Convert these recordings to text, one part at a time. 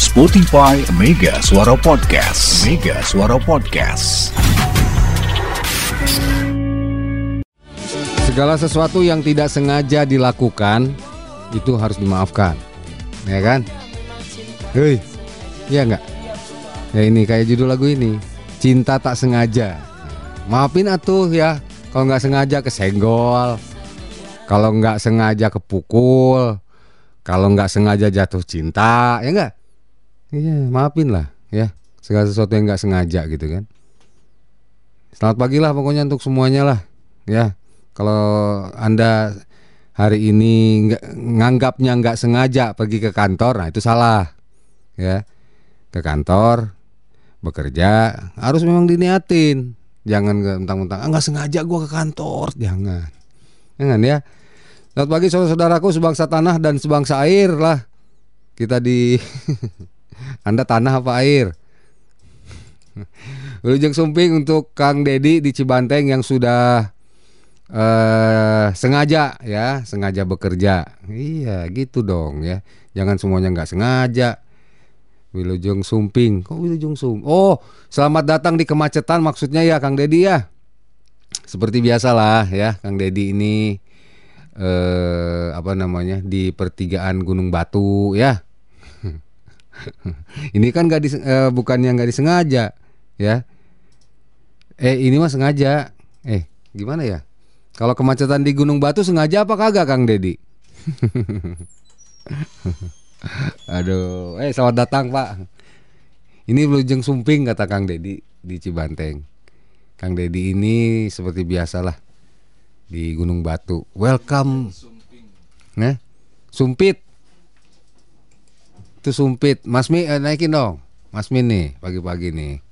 Spotify Mega Suara Podcast. Mega Suara Podcast. Segala sesuatu yang tidak sengaja dilakukan itu harus dimaafkan, ya kan? Hei, iya nggak? Ya ini kayak judul lagu ini, cinta tak sengaja. Maafin atuh ya, kalau nggak sengaja kesenggol, kalau nggak sengaja kepukul, kalau nggak sengaja jatuh cinta, ya nggak? Iya, maafin lah, ya. Segala sesuatu yang nggak sengaja gitu kan. Selamat pagi lah pokoknya untuk semuanya lah, ya. Kalau anda hari ini nggak nganggapnya nggak sengaja pergi ke kantor, nah itu salah, ya. Ke kantor bekerja harus memang diniatin, jangan mentang-mentang ah, nggak sengaja gua ke kantor, jangan, jangan ya. Selamat pagi saudara-saudaraku sebangsa tanah dan sebangsa air lah. Kita di Anda tanah apa air? Wilujeng Sumping untuk Kang Dedi di Cibanteng yang sudah eh sengaja ya, sengaja bekerja. Iya, gitu dong ya. Jangan semuanya nggak sengaja. Wilujeng Sumping. Kok Wilujeng Sum? Oh, selamat datang di kemacetan maksudnya ya Kang Dedi ya. Seperti biasalah ya, Kang Dedi ini eh apa namanya di pertigaan Gunung Batu ya. ini kan nggak dis, eh, bukan yang nggak disengaja ya. Eh ini mah sengaja. Eh gimana ya? Kalau kemacetan di Gunung Batu sengaja apa kagak Kang Dedi? Aduh, eh selamat datang Pak. Ini Blujeng Sumping kata Kang Dedi di Cibanteng. Kang Dedi ini seperti biasalah di Gunung Batu. Welcome. Nah, Sumpit. Itu Sumpit. Mas Mi eh, naikin dong. Mas Min nih pagi-pagi nih.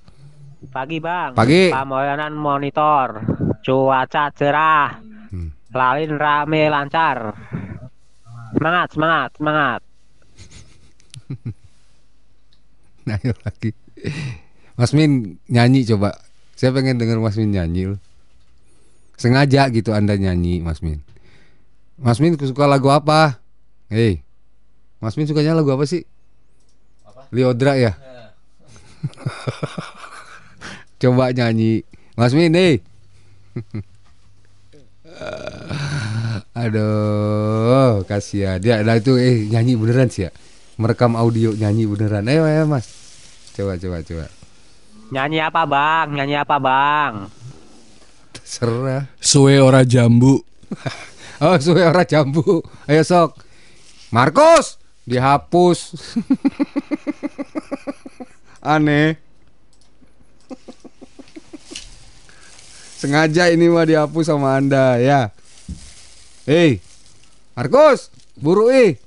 Pagi bang. Pagi. Pamoyanan monitor. Cuaca cerah. Hmm. Lalin rame lancar. Semangat, semangat, semangat. Nah, ayo lagi. Mas Min nyanyi coba. Saya pengen denger Mas Min nyanyi loh. Sengaja gitu Anda nyanyi Mas Min. Mas Min suka lagu apa? Hei. Mas Min sukanya lagu apa sih? Liodra ya? coba nyanyi. Mas Min, hei. Aduh, kasihan. Dia nah itu eh nyanyi beneran sih ya. Merekam audio nyanyi beneran. Ayo ayo Mas. Coba coba coba. Nyanyi apa bang? Nyanyi apa bang? Serah. Suwe ora jambu. Oh, suwe ora jambu. Ayo sok. Markus, dihapus. Aneh. Sengaja ini mah dihapus sama Anda ya. Hei. Markus, buru ih.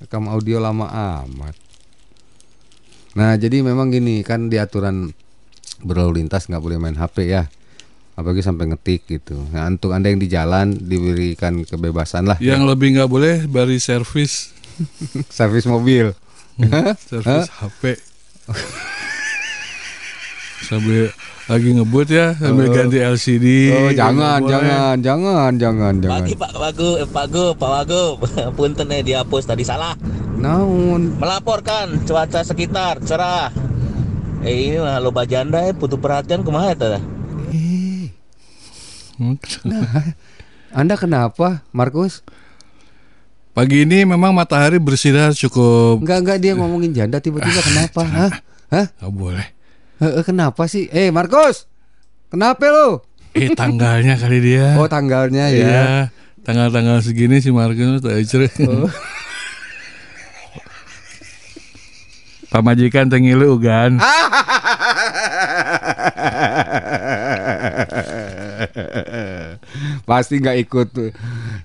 Rekam audio lama amat. Nah, jadi memang gini kan di aturan berlalu lintas nggak boleh main HP ya. Apalagi sampai ngetik gitu. Nah, untuk Anda yang di jalan diberikan kebebasan lah. Yang lebih nggak boleh bari servis, servis mobil. servis HP. Sambil lagi ngebut ya, sambil Oh. ganti LCD. Oh, Nggak jangan, jangan, jangan, jangan, jangan. Pagi Pak Wagub, eh, Pak Gub, Pak Wagub. Punten eh dihapus tadi salah. Naon? Melaporkan cuaca sekitar cerah. Eh ini mah loba janda eh butuh perhatian kumaha eta tah? Eh, Hmm. Anda kenapa, Markus? Pagi ini memang matahari bersinar cukup. Enggak, enggak dia ngomongin janda tiba-tiba kenapa? Hah? Hah? Nggak boleh. Eh, kenapa sih? Eh, Markus. Kenapa lu? Eh tanggalnya kali dia. Oh, tanggalnya ya. Iya, tanggal-tanggal segini si Markus tuh aja. Oh. Pamajikan tengilu kan. Pasti nggak ikut tuh.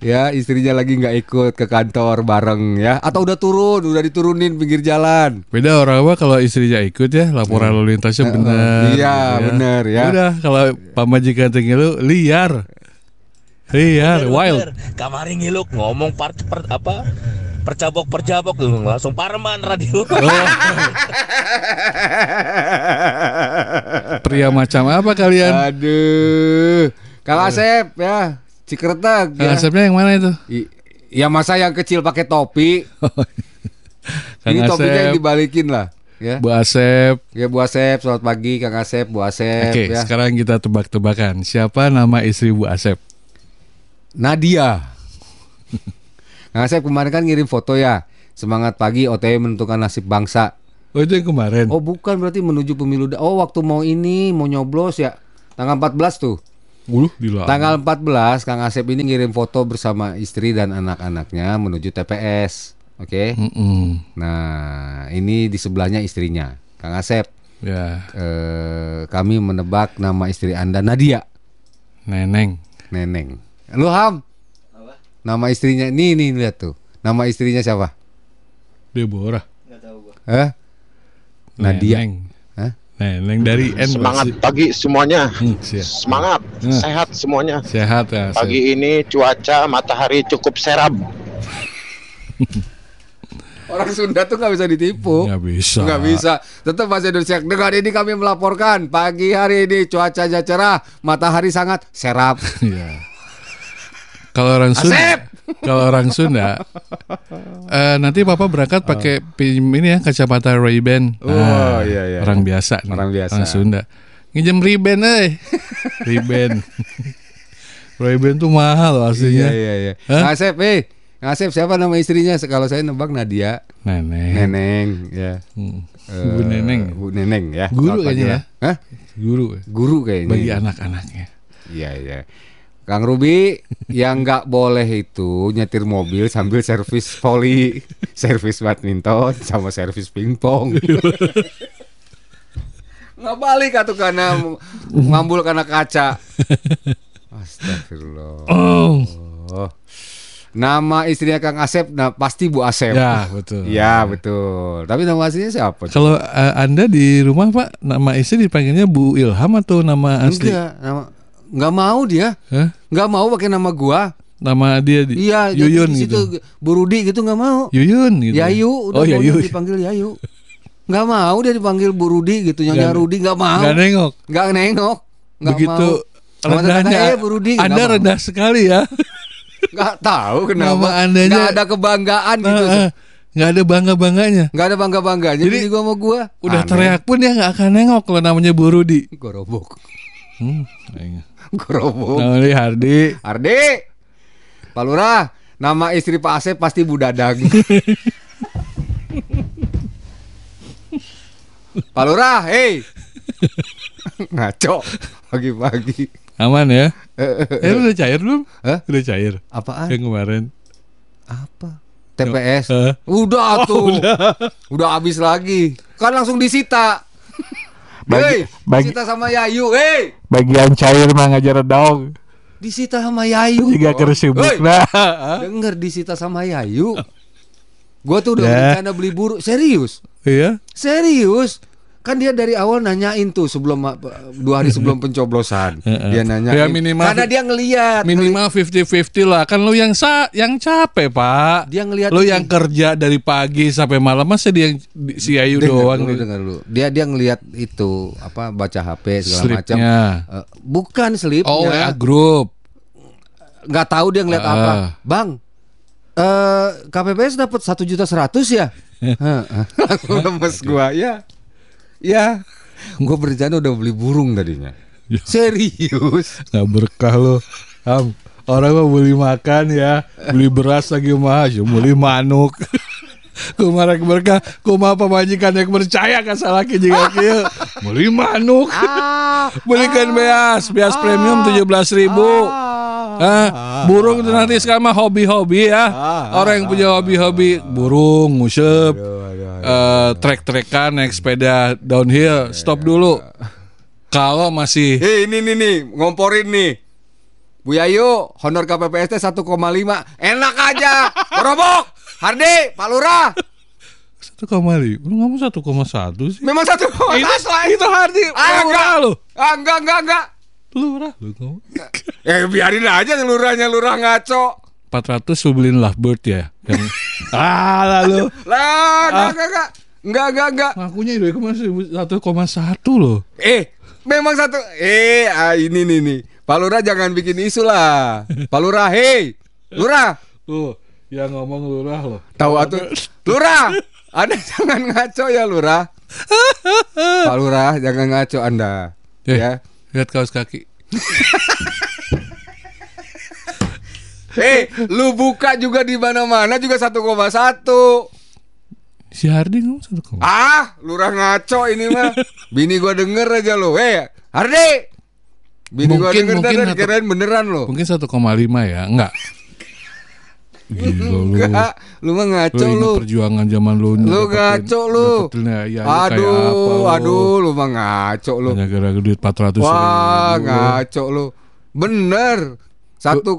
Ya, istrinya lagi nggak ikut ke kantor bareng ya. Atau udah turun, udah diturunin pinggir jalan. Beda orang apa kalau istrinya ikut ya laporan lalu lintasnya benar. iya, benar, ya. Udah kalau pamajikan tengilu liar. Liar, wild. Bener, Kamari ngiluk ngomong part, per- apa? Percabok percabok tuh langsung parman radio. Oh. Pria macam apa kalian? Aduh. Kang Asep ya, Cikretek Kang ya. Asepnya yang mana itu? I- Ya masa yang kecil pakai topi. Kang Ini topiknya yang dibalikin lah. Ya, Bu Asep. ya Bu Asep, selamat pagi Kang Asep, Bu Asep. Oke, ya. sekarang kita tebak-tebakan. Siapa nama istri Bu Asep? Nadia. Kang Asep kemarin kan ngirim foto ya. Semangat pagi OTW menentukan nasib bangsa. Oh itu yang kemarin. Oh bukan berarti menuju pemilu. Oh waktu mau ini mau nyoblos ya. Tanggal 14 tuh. Uluh, gila. Tanggal 14 Kang Asep ini ngirim foto bersama istri dan anak-anaknya menuju TPS. Oke. Mm-mm. Nah, ini di sebelahnya istrinya. Kang Asep, Ya, eh, kami menebak nama istri Anda Nadia, Neneng. Neneng. Lu Ham? Nama istrinya nih nih lihat tuh. Nama istrinya siapa? Deborah. Eh? Nadia. Neneng. Hah? Neneng dari N. Semangat pagi semuanya. Hmm, siap. Semangat, Hmm. sehat semuanya. Sehat ya. Pagi ini cuaca matahari cukup seram. Orang Sunda tuh nggak bisa ditipu. Nggak bisa. Nggak bisa. Tetap bahasa Indonesia. Dengan ini kami melaporkan pagi hari ini cuacanya cerah, matahari sangat serap. Iya. Kalau orang Sunda, Asep! Kalau orang Sunda, eh, nanti papa berangkat pakai pin ini ya kacamata Ray-Ban. Oh, iya, iya. Orang biasa, nih, Orang biasa. orang Sunda. Nginjem Ray-Ban, eh, Ray-Ban. Ray-Ban tuh mahal loh Iya aslinya. iya iya. Hah? Kang Asep, eh, Asep siapa nama istrinya? Kalau saya nebak Nadia, Neneng. Neneng, ya. Hmm. Eh, Bu Neneng. Bu Neneng ya. Guru kayaknya ya. lah. Hah? Guru Guru kayaknya. bagi anak-anaknya. Iya iya. Kang Ruby yang nggak boleh itu nyetir mobil sambil servis voli, servis badminton sama servis pingpong. nggak balik atau karena ngambul karena kaca. Astagfirullah. Oh, Oh. Nama istrinya Kang Asep, nah pasti Bu Asep. ya betul. Ya betul. Tapi nama aslinya siapa? Kalau eh, anda di rumah pak, nama istri dipanggilnya Bu Ilham atau nama asli? Enggak, nama nggak mau dia, Hah? nggak mau pakai nama gua. Nama dia di Iya, Yuyun di gitu. situ Bu Rudi gitu nggak mau. Yuyun gitu. Yayu, udah oh, mau Yayu. dipanggil Yayu. Nggak mau dia dipanggil Bu Rudi gitu, nyonya Nggak- Rudi nggak mau. Nggak nengok. Nggak nengok. Nggak Begitu mau. Rendahnya. eh, Bu Rudi nggak anda mau. rendah sekali ya. Nggak tahu kenapa. Nama andanya- Nggak ada kebanggaan gitu. Eh, Nggak ada bangga bangganya. Nggak ada bangga bangganya. Jadi, Jadi gua sama gua. Udah Aneh. teriak pun dia nggak akan nengok kalau namanya Bu Rudi. Gorobok. Hmm, Gorobok. namanya Hardi. Ardi. Pak Lurah, nama istri Pak Asep pasti Bu Dadang. Pak Lurah, hei. Ngaco pagi-pagi. Aman ya. Eh lu udah cair belum? Hah? Udah cair. Apaan? Yang kemarin. Apa? TPS. Hah? Udah tuh. udah. habis lagi. Kan langsung disita. Hei, bagi- disita sama Yayu. Hei, Bagian cair mah ngajar dong. disita sama Yayu. Jika keur sibuk Hei, nah. Denger disita sama Yayu. Gua tuh udah Ya. berencana beli buru. Serius. Iya. Serius. Kan dia dari awal nanyain tuh sebelum dua hari sebelum pencoblosan. dia nanyain. Ya, minimal- Karena dia ngeliat. Minimal 50-50 lah. Kan lu yang sa yang capek, Pak. Dia ngeliat Lu yang kerja dari pagi sampai malam masa dia yang si Ayu Dengar doang dulu, nih. dengar dulu. Dia dia ngelihat itu apa baca HP segala macam. Eh, bukan slipnya. Oh, ya grup. nggak tahu dia ngeliat Ah. apa. Bang, eh KPPS dapat satu juta seratus ya? Langsung lemes gua ya. Ya. Gua berencana udah beli burung tadinya. Ya. Serius. Nggak berkah lo. Orang mah beli makan ya, beli beras lagi mah, ya beli manuk. Kumarek berkah, kumaha pamajikan yang percaya ka salah jika kieu. Beli manuk. Belikan beas, beas premium 17.000 ribu. Ah, burung itu nanti sekarang mah hobi-hobi ya. Orang yang punya hobi-hobi burung, musep, eh, trek-trekan, naik sepeda downhill, stop dulu. Kalau masih Eh ini nih nih ngomporin nih. Bu Yayu, honor KPPS teh 1,5. Enak aja. Gerobok. Hardi, Pak Lurah. satu koma lima, lu ngomong satu koma satu sih? Memang satu itu itu Hardi, Ah, enggak. lu, Ah, enggak, enggak, enggak. lurah lu ngomong. Ya biarin aja lurahnya lurah ngaco. 400 lu beliin lovebird ya, yang ah lalu Lah, enggak, enggak, enggak. Enggak, enggak, enggak. ngakunya koma satu koma satu loh. Eh, memang satu. Eh, ah, ini nih nih. Pak Lurah jangan bikin isu lah. Pak Lurah, hei. Lurah. Tuh, yang ngomong lurah loh. Tahu atuh. Lurah. Anda jangan ngaco ya lurah. Pak lurah jangan ngaco Anda. Eh, Ya. Lihat kaos kaki. Eh, lu buka juga di mana-mana juga 1,1. Si Hardi ngomong satu koma. Ah, lurah ngaco ini mah. Bini gua denger aja lo. Eh, Hardi. Bini gua Mungkin- denger mungkin dan kirain beneran lo. Mungkin 1,5 ya. Enggak. Gila lu. Enggak, lu mah ngaco Lu lu. perjuangan zaman lu Lu ngaco lu. ya, ya, kayak apa Aduh, lu. aduh, lu mah ngaco lu. Hanya gara-gara duit 400 Wah, ribu. ngaco lu. Bener. 1,1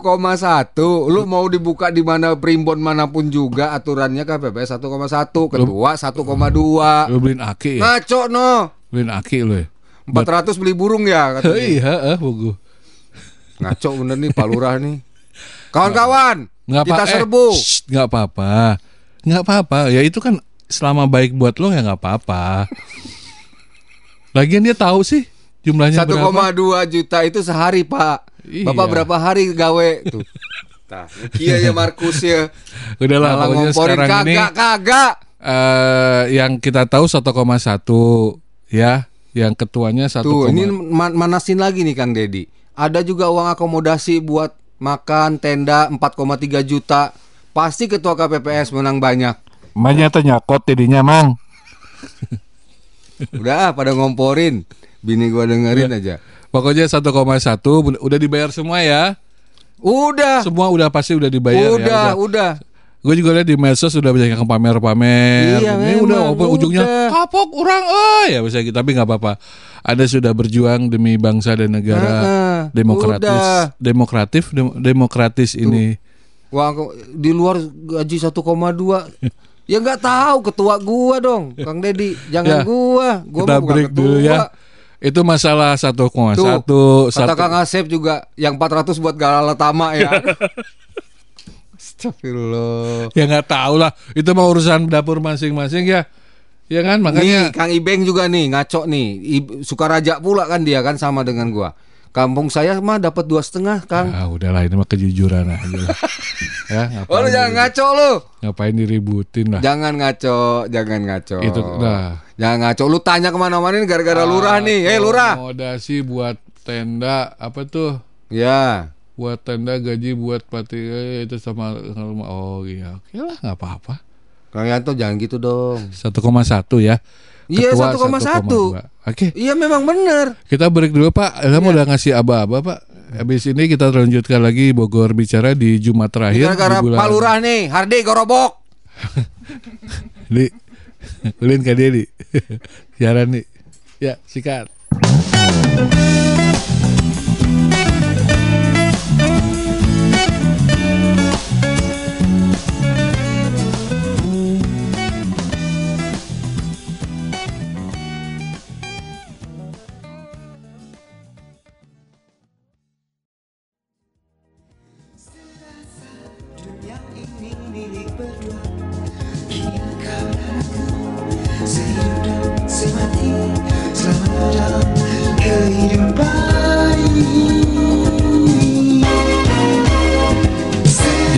lu mau dibuka di mana primbon mana pun juga aturannya KPPS 1,1 ketua 1,2 Lu beliin aki ya? ngaco no Beliin aki lu ya? 400 beli burung ya katanya Iya, ah, buku. ngaco bener nih Pak Lurah nih kawan-kawan Nggak kita apa- eh, serbu shh, nggak apa-apa. Nggak apa-apa. Ya itu kan selama baik buat lo ya nggak apa-apa. Lagian dia tahu sih jumlahnya berapa. 1,2 juta itu sehari Pak Iya. Bapak berapa hari gawe tuh Kia ya Markus ya Udahlah, Malah pokoknya sekarang ini kagak kagak eh, yang kita tahu 1,1 ya, yang ketuanya 1, Tuh, ini ma- manasin lagi nih Kang Dedi. Ada juga uang akomodasi buat makan tenda 4,3 juta. Pasti ketua KPPS menang banyak. Banyak tuh nyakot jadinya mang. Udah ah, pada ngomporin. Bini gua dengerin aja. pokoknya 1,1 udah dibayar semua ya. Udah. Semua udah pasti udah dibayar udah, ya. udah. Gue juga lihat di medsos sudah banyak yang pamer-pamer. Iya, Ini memang, udah apa ujungnya udah. kapok orang oh ya bisa gitu tapi nggak apa-apa. Ada sudah berjuang demi bangsa dan negara Heeh, demokratis, udah. demokratif, dem- demokratis ini. Wah, di luar gaji 1,2. ya nggak tahu ketua gua dong, Kang Dedi. Jangan Ya, gua. Gua Kita bukan break dulu ketua. ya. Itu masalah 1,1 Tuh, satu. Kata Kang Asep juga yang 400 buat Galala Tama ya. Astagfirullah. Ya nggak tahu lah. Itu mau urusan dapur masing-masing ya. Ya kan makanya Nih, Kang Ibeng juga nih ngaco nih. I- Sukaraja pula kan dia kan sama dengan gua. Kampung saya mah dapat dua setengah, Kang. Ah, udahlah ini mah kejujuran aja. lah. ya, ngapain, Oh, lu jangan ngaco lu. ngapain diributin lah. Jangan ngaco, jangan ngaco. Itu, nah. Jangan ngaco. Lu tanya ke mana-mana nih gara-gara lurah nih. Eh, lurah. Akomodasi buat tenda apa tuh? Ya. Buat tenda gaji buat pati eh, itu sama rumah. Oh iya, oke lah nggak apa-apa. Kang Yanto jangan gitu dong. 1,1 ya. Iya, Ketua 1,1. 1,2. Oke, Iya memang bener. kita break dulu Pak. Kamu Iya. udah ngasih aba-aba Pak. Habis ini kita lanjutkan lagi Bogor bicara di Jumat terakhir Gara-gara di bulan. Pak Lurah nih, Hardi gorobok. Di Ulin ke dia di. Siaran nih. Ya, sikat.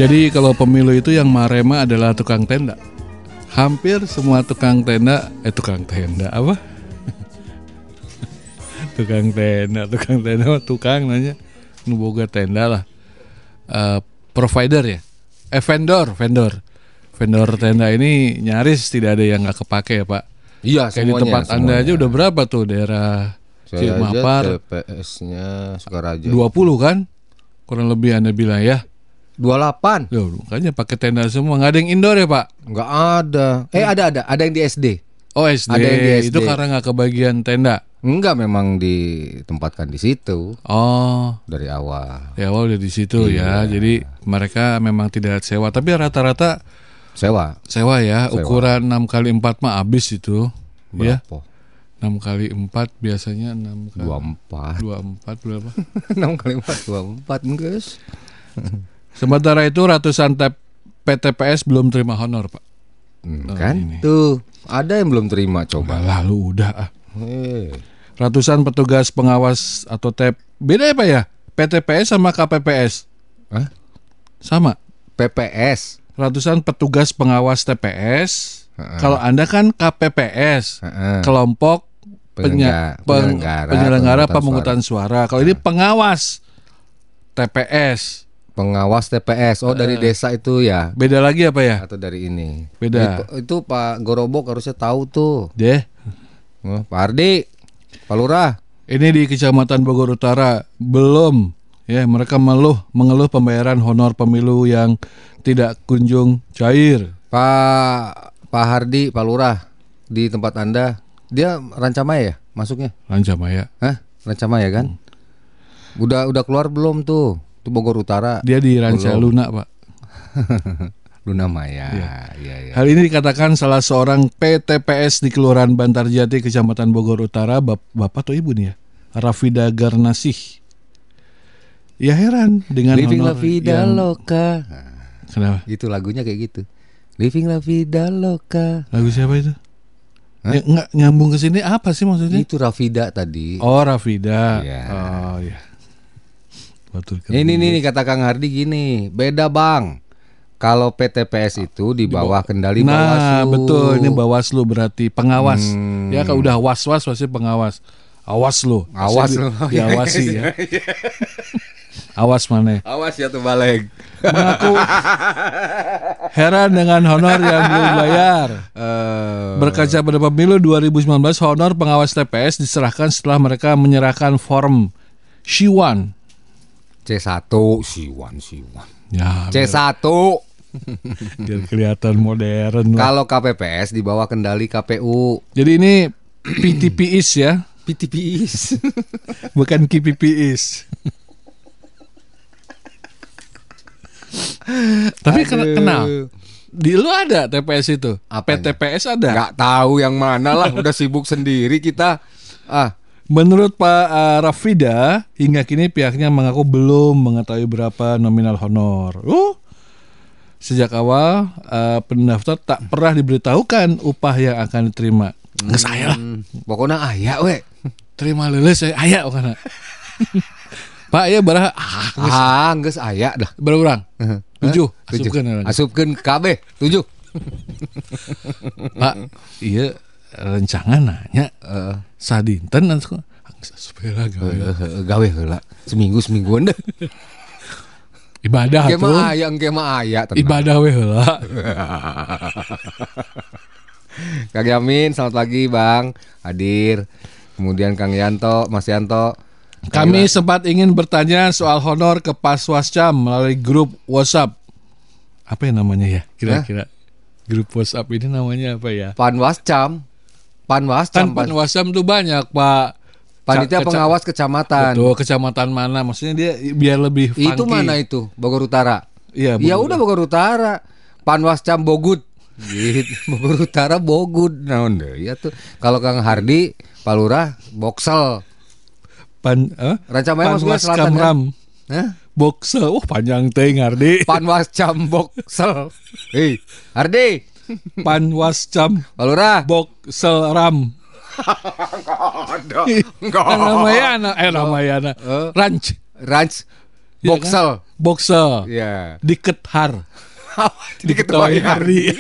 Jadi kalau pemilu itu yang marema adalah tukang tenda. Hampir semua tukang tenda, eh tukang tenda apa? tukang tenda, tukang tenda, tukang nanya, nuboga tenda lah. Eh, provider ya, eh vendor, vendor, vendor tenda ini nyaris tidak ada yang nggak kepake ya pak. Iya, Kayak di tempat anda aja udah berapa tuh daerah Saya Cimapar? TPS-nya Sukaraja. 20 kan? Kurang lebih anda bilang ya. 28. Loh, makanya pakai tenda semua. Nggak ada yang indoor ya pak? Enggak ada. Eh ada ada, ada yang di SD. Oh SD. Ada yang di SD. Itu karena nggak kebagian tenda. Enggak memang ditempatkan di situ Oh, dari awal. ya awal udah di situ Iya. ya. Jadi mereka memang tidak sewa. Tapi rata-rata Sewa. sewa ya. Sewa. Ukuran 6 kali 4 mah habis itu. Ya, Berapa? 6 kali 4 biasanya 6 kali 24. 24 berapa? 6 kali 4 24, guys. Sementara itu ratusan PTPS belum terima honor, Pak. Hmm, Oh, kan? ini. Tuh, ada yang belum terima coba. Lalu udah ah. Eh, Ratusan petugas pengawas atau TEP beda ya Pak ya? PTPS sama KPPS Hah? sama. PPS. Ratusan petugas pengawas TPS Kalau Anda kan KPPS, Heeh. kelompok penya- Penyelenggara- penyelenggara pemungutan pemungutan suara. Kalau ini pengawas TPS. Pengawas TPS. Oh, dari desa itu ya. Beda lagi apa ya? Atau dari ini. Beda. Itu, itu Pak Gorobok harusnya tahu tuh. Deh. Oh, Pak Ardi, Pak Lurah. Ini di Kecamatan Bogor Utara belum ya mereka mengeluh mengeluh pembayaran honor pemilu yang tidak kunjung cair. Pak Pak Hardi, Pak Lurah di tempat Anda, dia Rancamaya ya masuknya? Rancamaya. Hah? Rancamaya kan? Udah udah keluar belum tuh? Itu Bogor Utara. Dia di Ranca Belum. Luna, Pak. Luna Maya. Iya, iya. Hal ini dikatakan salah seorang PTPS di Kelurahan Bantarjati, Kecamatan Bogor Utara, bap- Bapak atau Ibu nih ya, Rafida Garnasih. Ya heran dengan Living La Vida yang- Loca. Kenapa? Itu lagunya kayak gitu. Living La Vida Loca. Lagu siapa itu? Hah? Ya, nggak nyambung ke sini apa sih maksudnya? Itu Rafida tadi. Oh Rafida. Iya. Oh iya. Betul. Ini nih, kata Kang Hardi gini, beda bang. Kalau PTPS itu di bawah kendali Nah Bawaslu. betul ini Bawaslu berarti pengawas. Hmm. Ya kalau udah was-was pasti pengawas. Awas lu. Awas di- Diawasi ya. Awas mana? Awas ya tuh balik. Mengaku heran dengan honor yang belum bayar. Eh, Berkaca pada pemilu 2019, honor pengawas TPS diserahkan setelah mereka menyerahkan form Shiwan. C1 Siwan Siwan. Ya, C1 biar kelihatan modern. lah. kalau KPPS di bawah kendali KPU. Jadi ini PTPIS ya, PTPIS. bukan KPPIS. Tapi kena, Aduh. kenal. Di lu ada TPS itu? Apanya? PTPS ada? Nggak tahu yang mana lah, udah sibuk sendiri kita. Ah, Menurut Pak uh, Rafida, hingga kini pihaknya mengaku belum mengetahui berapa nominal honor. Oh, sejak awal uh, pendaftar tak pernah diberitahukan upah yang akan diterima. Nggak saya lah, hmm, pokoknya ayah we. terima lele saya ayak karena. Pak ya berapa? Ah, geus. Ah, geus aya dah. berapa orang? Tujuh. Tujuh. Asupkeun orang. Asupkeun KB tujuh. Pak, iya rencangan nanya Eh, sadinten nanti supaya gawe eh, gawe heula. Seminggu semingguan deh. ibadah tuh. mah aya, engke mah aya. Ibadah we heula. Kang Yamin, selamat pagi Bang. Hadir. Kemudian Kang Yanto, Mas Yanto. Kami sempat ingin bertanya soal honor ke Paswascam melalui grup WhatsApp. Apa yang namanya ya? Kira-kira grup WhatsApp ini namanya apa ya? Panwascam. Kan Panwascam. Pan, Panwascam tuh banyak, Pak. Panitia Ca- keca- pengawas kecamatan. Betul, kecamatan mana? Maksudnya dia biar lebih funky. Itu mana itu? Bogor Utara. Iya, Ya Bogor. udah Bogor Utara. Panwascam Bogut. Gitu. Bogor Utara Bogut. Naon deui ya tuh. Kalau Kang Hardi, Pak Lurah, Boksel. Pan eh? Rancamaya maksudnya selatan kan? Kamram. Hah? Boxel. Oh, panjang teh Ardi. Panwascam Boksel. Hei, Hardi, Panwascam Pak Lurah. Boxel Ram. Kan namanya anak eh. Eh. Ranch. Ranch Iya Boksel. Boxel. Ya. Dikethar. Diketuai Hardi.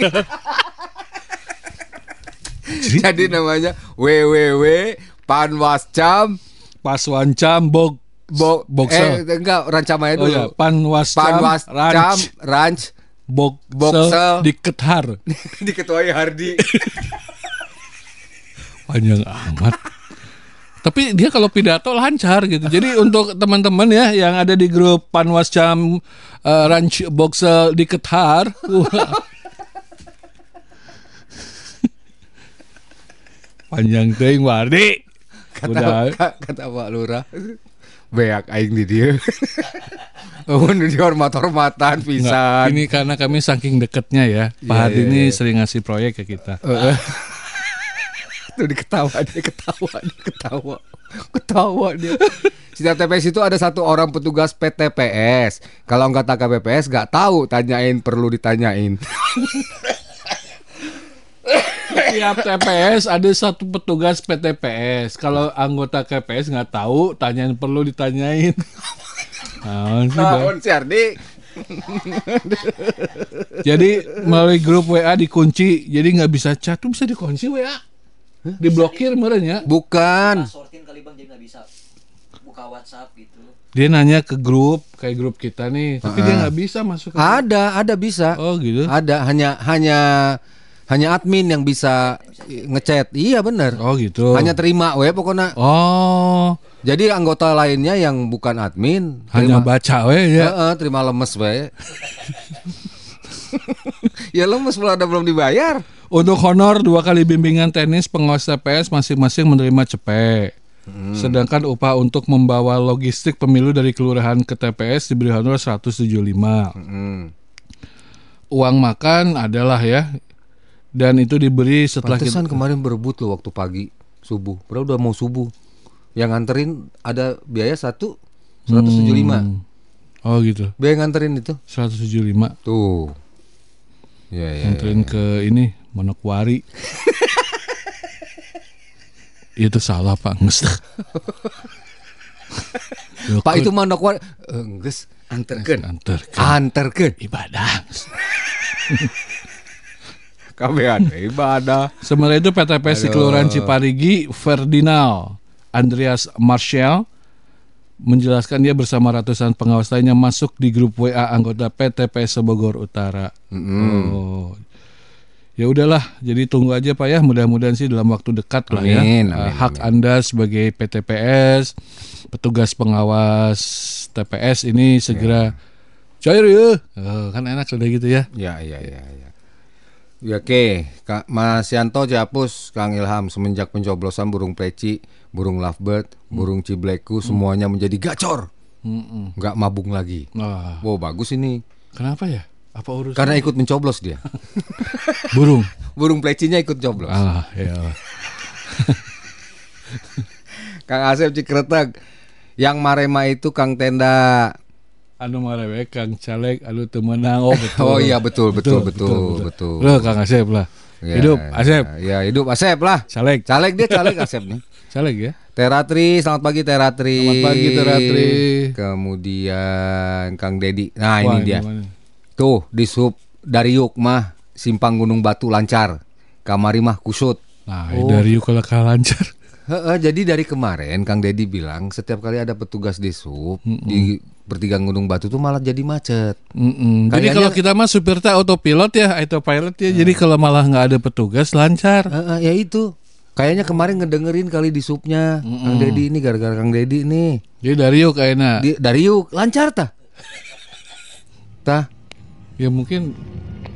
Jadi namanya www Panwascam Paswancam Bog Bo Boksel. Eh enggak Rancamaya oh dulu. ya, Panwascam Panwascam Ranch Ranch Boxel, Boxel. Dikethar. diketuai Hardi. Panjang amat. Tapi dia kalau pidato lancar gitu. Jadi untuk teman-teman ya yang ada di grup Panwascam eh, Ranch Boxel Dikethar, wah. panjang teuing Wardi. Udah Kata, kata Pak Lurah. Beak aing di dia. Oh, di hormat-hormatan Nggak, pisan. ini karena kami saking deketnya ya. Pak Iya, Hardi iya, ini iya. sering ngasih proyek ke kita. Heeh. Tuh diketawa dia ketawa dia ketawa ketawa dia. Setiap TPS itu ada satu orang petugas PTPS. Kalau anggota KPPS nggak tahu, tanyain perlu ditanyain. Tiap TPS ada satu petugas PTPS. Kalau anggota KPS nggak tahu, tanyain perlu ditanyain. Nah. Naon si Ardi? jadi melalui grup WA dikunci, jadi nggak bisa chat tuh bisa dikunci WA. Diblokir merenya. Bukan. Sortin kali bang jadi nggak bisa buka WhatsApp gitu. Dia nanya ke grup kayak grup kita nih, tapi dia nggak bisa masuk. Ke Ada, ada bisa. Oh gitu. Ada hanya hanya hanya admin yang bisa ngechat. Iya bener. Oh gitu. Hanya terima we pokoknya. Oh, Jadi anggota lainnya yang bukan admin hanya terima, baca we ya. Heeh, terima lemes we. ya lemes belum ada belum dibayar. Untuk honor dua kali bimbingan tenis pengawas TPS masing-masing menerima cepek. Sedangkan upah untuk membawa logistik pemilu dari kelurahan ke TPS diberi honor 175. Hmm. Uang makan adalah ya. Dan itu diberi setelah kita Pantesan kemarin berebut loh waktu pagi subuh. Padahal udah mau subuh. Yang nganterin ada biaya satu 175. Hmm. Oh gitu. Biaya nganterin itu 175. tuh. Ya ya. Nganterin ke ini Manokwari. itu salah Pak Nges. Pak itu mana kuat? Enggeus anterkeun. antar Anterkeun. ibadah. Kabehan ibadah. Sementara itu PTPS di Kelurahan Ciparigi, Ferdinand Andreas Marshall menjelaskan dia bersama ratusan pengawas lainnya masuk di grup WA anggota PTPS Bogor Utara. Oh. Ya udahlah, jadi tunggu aja Pak ya. Mudah-mudahan sih dalam waktu dekat lah ya. Amin, Eh, amin, hak Anda sebagai PTPS, petugas pengawas TPS ini segera cair ya. Oh, kan enak sudah gitu ya. Ya ya ya ya. Ya oke, Kak Mas Yanto Japus, Kang Ilham semenjak pencoblosan burung pleci, burung lovebird, burung cibleku semuanya menjadi gacor. Mm-mm. nggak mabung lagi. Wah, Wow, bagus ini. kenapa ya? Apa urusan Karena ikut mencoblos dia. burung? burung plecinya ikut coblos. Ah, ya. Kang Asep Cikretek. Yang Marema itu Kang Tenda. Anu marewe Kang Caleg anu teu meunang oh betul. Oh iya betul betul betul betul. Loh Kang Asep lah. Ya, Hidup Asep. Ya, hidup Asep lah. Caleg. Caleg dia caleg Asep nih. Caleg ya. Teratri, selamat pagi Teratri. Selamat pagi, Teratri. Kemudian Kang Dedi. Nah, Wah, ini dia. gimana? Tuh, di sub dari Yuk mah simpang Gunung Batu lancar. Kamari mah kusut. Nah, dari yuk kalau lancar. Heeh, jadi dari kemarin Kang Dedi bilang setiap kali ada petugas di sub di pertigaan Gunung Batu tuh malah jadi macet. Mm-mm. Jadi Kayaknya- kalau kita mah supir teh autopilot ya, autopilot ya. Jadi kalau malah nggak ada petugas lancar. Heeh, ya itu. Kayaknya kemarin ngedengerin kali di subnya Kang Dedi ini gara-gara Kang Dedi nih. Jadi dari yuk kayaknya. Di, dari Yuk lancar tah. Tah, Ya mungkin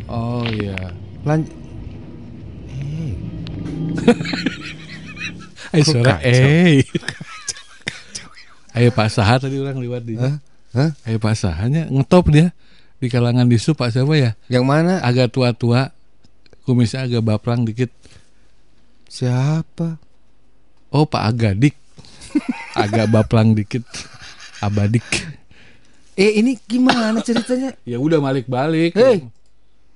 Oh iya. lan Eh suara kacau? eh. Ayo Pak Saha tadi orang lewat di. Hah? Hah? Ayo Pak Sahanya ngetop dia di kalangan di sub Pak siapa ya? yang mana? Agak tua-tua, kumisnya agak baprang dikit. Siapa? Oh Pak Agadik, agak baplang dikit, abadik. Eh ini gimana ceritanya? Ya udah balik-balik. Hei.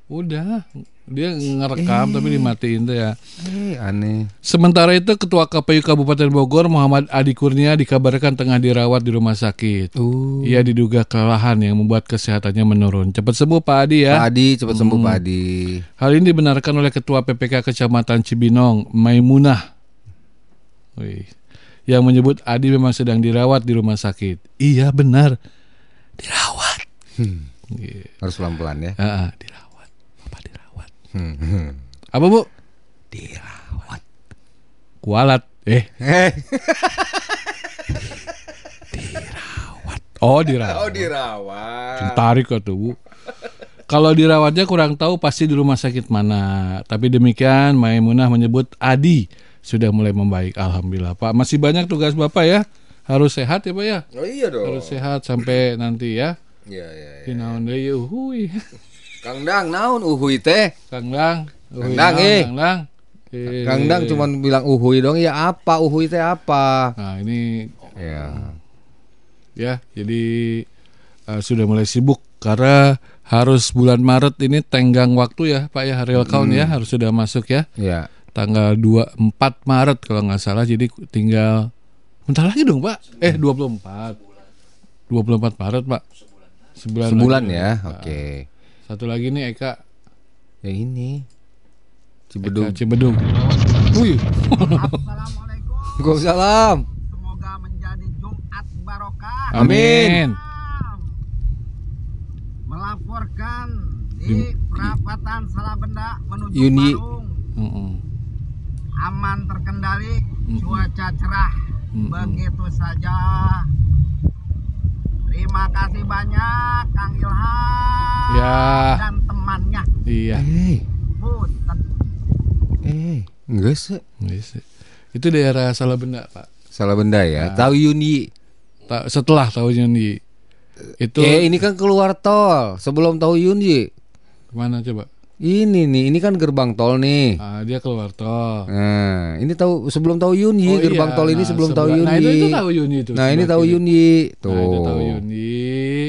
Udah, dia ngerekam tapi dimatiin tuh ya. Eh aneh. Sementara itu Ketua KPU Kabupaten Bogor Muhammad Adi Kurnia dikabarkan tengah dirawat di rumah sakit. Uh. Ia diduga kelelahan yang membuat kesehatannya menurun. Cepat sembuh Pak Adi ya. Pak Adi cepat sembuh Pak Adi. Hal ini dibenarkan oleh Ketua PPK Kecamatan Cibinong, Maimunah. Wih. Yang menyebut Adi memang sedang dirawat di rumah sakit. Iya benar, dirawat. Iya. Harus pelan-pelan ya. Ah, dirawat. Apa dirawat? Hmm. Apa bu? Dirawat. Kualat. Eh, Eh. oh dirawat. Oh dirawat. Tarik tuh bu. Kalau dirawatnya kurang tahu pasti di rumah sakit mana. Tapi demikian Maimunah menyebut Adi sudah mulai membaik. Alhamdulillah Pak. Masih banyak tugas Bapak ya. Harus sehat ya Pak ya. Oh iya dong. Harus sehat sampai nanti ya. Iya iya. iya. Di naon deui uhuy. Kang Dang naon uhuy teh? Kang Dang. Uhuy Dang, naon, eh. Kang Dang. Eh, Kang Dang cuma bilang uhuy dong. Ya apa uhuy teh apa? Nah ini Ya. ya jadi eh, sudah mulai sibuk karena harus bulan Maret ini tenggang waktu ya Pak ya real count ya harus sudah masuk ya Ya. tanggal 24 Maret kalau nggak salah jadi tinggal bentar lagi dong Pak eh 24 24 Maret Pak Sebulan, Sebulan lagi. ya. Nah, Oke. Satu lagi nih Eka. Yang ini. Eka Cibedung. Cibedung. Wih. Waalaikumsalam. Semoga menjadi Jumat barokah. Amin. Melaporkan di perapatan Salabenda menuju Yuni. Parung. Mm-mm. Aman terkendali, cuaca cerah. Mm-mm. Begitu saja. Terima kasih banyak Kang Ilham Ya. dan temannya. Iya. Eh, Punten. eh, enggak sih. Yes. Itu daerah Salabenda, Pak. Salah benda ya. Tahu Yuni. Ta- Setelah tahun ini itu Eh, ini kan keluar tol sebelum tahu Yuni. mana coba? Ini nih, ini kan gerbang tol nih. Ah, dia keluar tol. Nah, ini tahu sebelum tahu Yuni, Oh, gerbang iya. tol ini Nah, sebelum tahu sebelah- Yuni. Nah, itu, itu tahu Yuni itu. Nah, ini tahu kiri. Yuni. Tuh. Nah, itu tahu Yuni,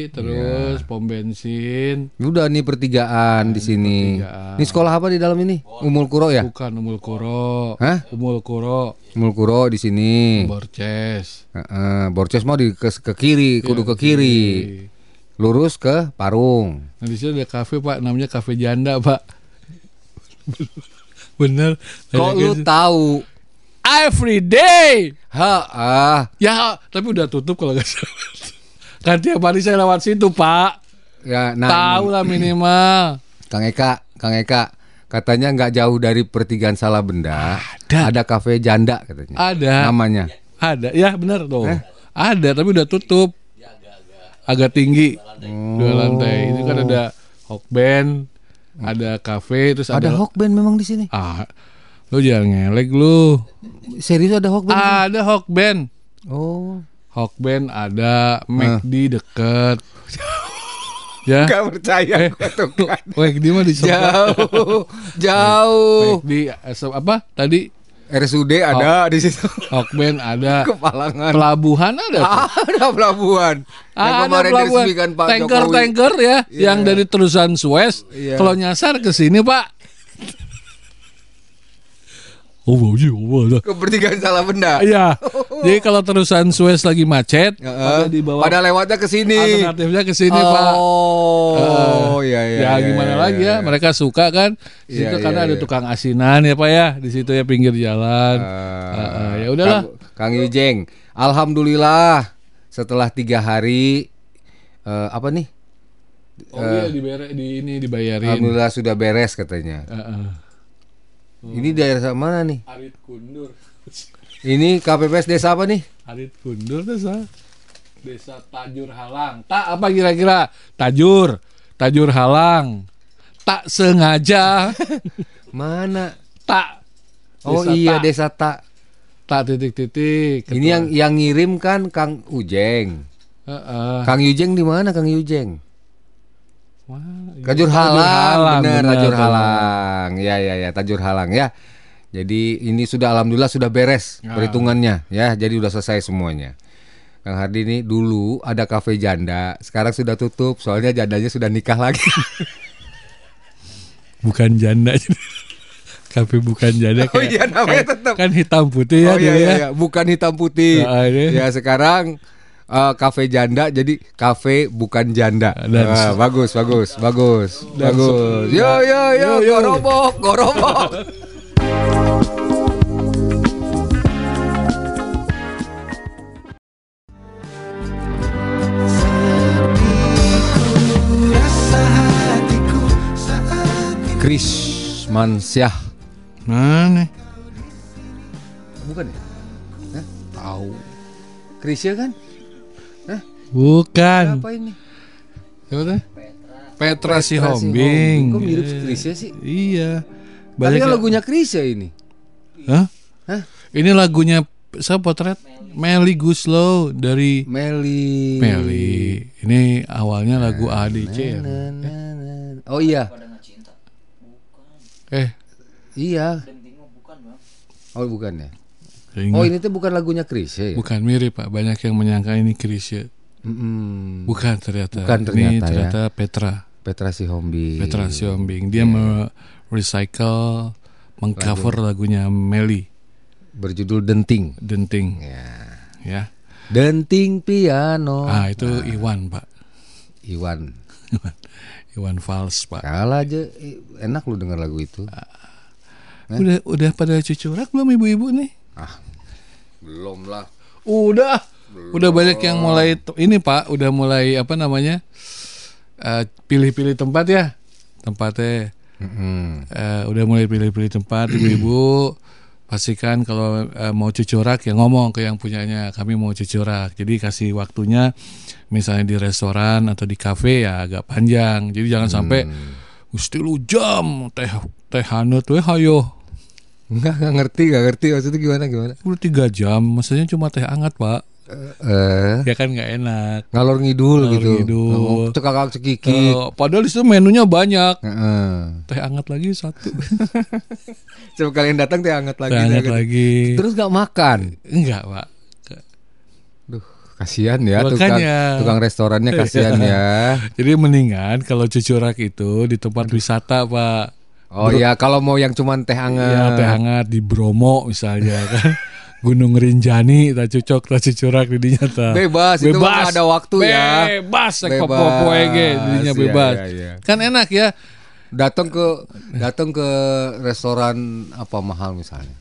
terus pom bensin, Udah nih pertigaan di sini. pertigaan. Ini sekolah apa di dalam ini? Umul Kuro ya? bukan Umul Kuro. Hah? Umul Kuro, Umul Kuro di sini. Borces. Heeh, Borces mau di ke, ke kiri, kudu Iya, ke kiri. Lurus ke Parung. Nah, di situ ada kafe, Pak, namanya Kafe Janda, Pak. Bener. Kok lu yang- tahu? Every day. Ha, ah. Ya, tapi udah tutup kalau nggak salah. Kan tiap hari saya lewat situ, Pak. Ya, nah, Tahu lah minimal. Kang Eka, Kang Eka, katanya nggak jauh dari pertigaan salah benda. Ada. Ada kafe janda katanya. Ada. Namanya. Ada, ya benar tuh. Eh? Ada, tapi udah tutup. Agak tinggi. Dua Oh. lantai. Itu kan ada hokben, ada kafe, terus Ada ada, hokben memang di sini. Ah, lu jangan ngelek lu. Serius ada hokben? di sini? Ada hokben. Oh. Hokben ada, McD deket. ya. Gak percaya Eh. tuh kan. McD mah di sebelah. Jauh, jauh. McD eh, apa tadi? RSUD ada di situ. Hokben ada. Kepalangan. Pelabuhan ada. tuh. ada pelabuhan. Yang Ah, kemarin pelabuhan. Pak tanker Jokowi. tanker ya Iya. yang dari terusan Suez Iya. kalau nyasar ke sini pak oh baunya oh, ada. Ke pertigaan salah benda. Iya, jadi kalau terusan Suez lagi macet, Heeh. pada di bawah Pada lewatnya ke sini. alternatifnya ke sini pak. Oh, iya iya. ya iya, gimana iya, lagi iya. ya, mereka suka kan. Di Iya, situ iya, karena ada iya. tukang asinan ya pak ya, di situ ya pinggir jalan. Ah, Heeh, ya udahlah. Kang, Kang Yujeng, alhamdulillah setelah tiga hari eh, apa nih? Oh iya dibayar di ini dibayarin. Alhamdulillah sudah beres katanya. Heeh. Ini daerah mana nih? Arit Kundur. Ini KPPS desa apa nih? Arit Kundur desa. Desa Tajur Halang. Tak apa kira-kira? Tajur. Tajur Halang. Tak sengaja. Mana? tak. Oh Desa iya Tak. desa tak. Tak titik-titik. Ini yang yang ngirim kan Kang Ujeng. Heeh. Kang Yujeng di mana Kang Yujeng? Wah, iya. Tajur Halang, bener, Tajur bener. Halang. Ya ya ya, Tajur Halang ya. Jadi ini sudah alhamdulillah sudah beres Ya. perhitungannya ya. Jadi udah selesai semuanya. Kang Hardi ini dulu ada kafe janda, sekarang sudah tutup soalnya jandanya sudah nikah lagi. Bukan janda. Kafe bukan janda Oh iya, namanya tetap. Kan hitam putih ya oh iya, iya, ya. iya. bukan hitam putih. Ah, ini. ya sekarang eh, kafe janda jadi kafe bukan janda. Dan- Wah, bagus, bagus, bagus, Dan bagus. Yo yo yo, Yo, yo. gorobok, gorobok. Chris Mansyah. Mana? Bukan ya? Tahu. Krisya kan? Bukan. Apa ini? Siapa tuh? Petra si Sihombing. Kok mirip Iya. Krisya sih? Iya. Tapi Banyak kan yang- lagunya Krisya ini. Hah? Hah? Ini lagunya saya potret Meli Guslow dari Meli. Meli. Ini awalnya lagu ADC ya. Na. Oh iya. Eh, iya. Oh bukan ya? Ingat. Oh ini tuh bukan lagunya Krisya ya? bukan mirip Pak. Banyak yang menyangka ini Krisya. Mm-mm. Bukan ternyata. Bukan ternyata Ini ya. ternyata Petra. Petra Sihombing. Petra Sihombing. Dia me-recycle, mengcover lagunya Meli Berjudul Denting. Denting. Ya. Ya. Denting piano. Ah itu Iwan Pak. Iwan. Iwan Fals pak. Kalah aja eh, enak lu denger lagu itu. Udah udah pada cucurak belum ibu-ibu nih? Belum lah. Udah. Udah banyak yang mulai ini Pak, udah mulai apa namanya? eh, pilih-pilih tempat ya. Tempatnya Mm-mm. eh, udah mulai pilih-pilih tempat ibu-ibu. Pastikan kalau eh, mau cucurak ya ngomong ke yang punyanya, kami mau cucurak. Jadi kasih waktunya misalnya di restoran atau di kafe ya agak panjang. Jadi jangan sampai mesti lu jam teh teh hanut weh hayo. Enggak, enggak ngerti, enggak ngerti maksudnya gimana gimana. Udah tiga jam, maksudnya cuma teh hangat pak. Eh, Ya kan nggak enak. ngalor ngidul Ngalor gitu. ngidul. Oh, Cekakak cekiki. Eh, padahal di situ menunya banyak. Heeh. Teh hangat lagi satu. Coba kalian datang teh hangat lagi. Teh hangat lagi. Terus nggak makan. Enggak pak. Duh, kasihan ya tukang, Makanya. tukang restorannya kasihan ya. Jadi mendingan kalau cucurak itu di tempat wisata pak. Oh ya, kalau mau yang cuman teh hangat. Ya teh hangat di Bromo misalnya kan. Gunung Rinjani tak cocok tak cucurak di dinya ta. Bebas, itu mah nggak ada waktu ya. Bebas ek Bebas, popo ge di dinya iya, bebas. iya, iya. Kan enak ya. Datang ke datang ke restoran apa mahal misalnya.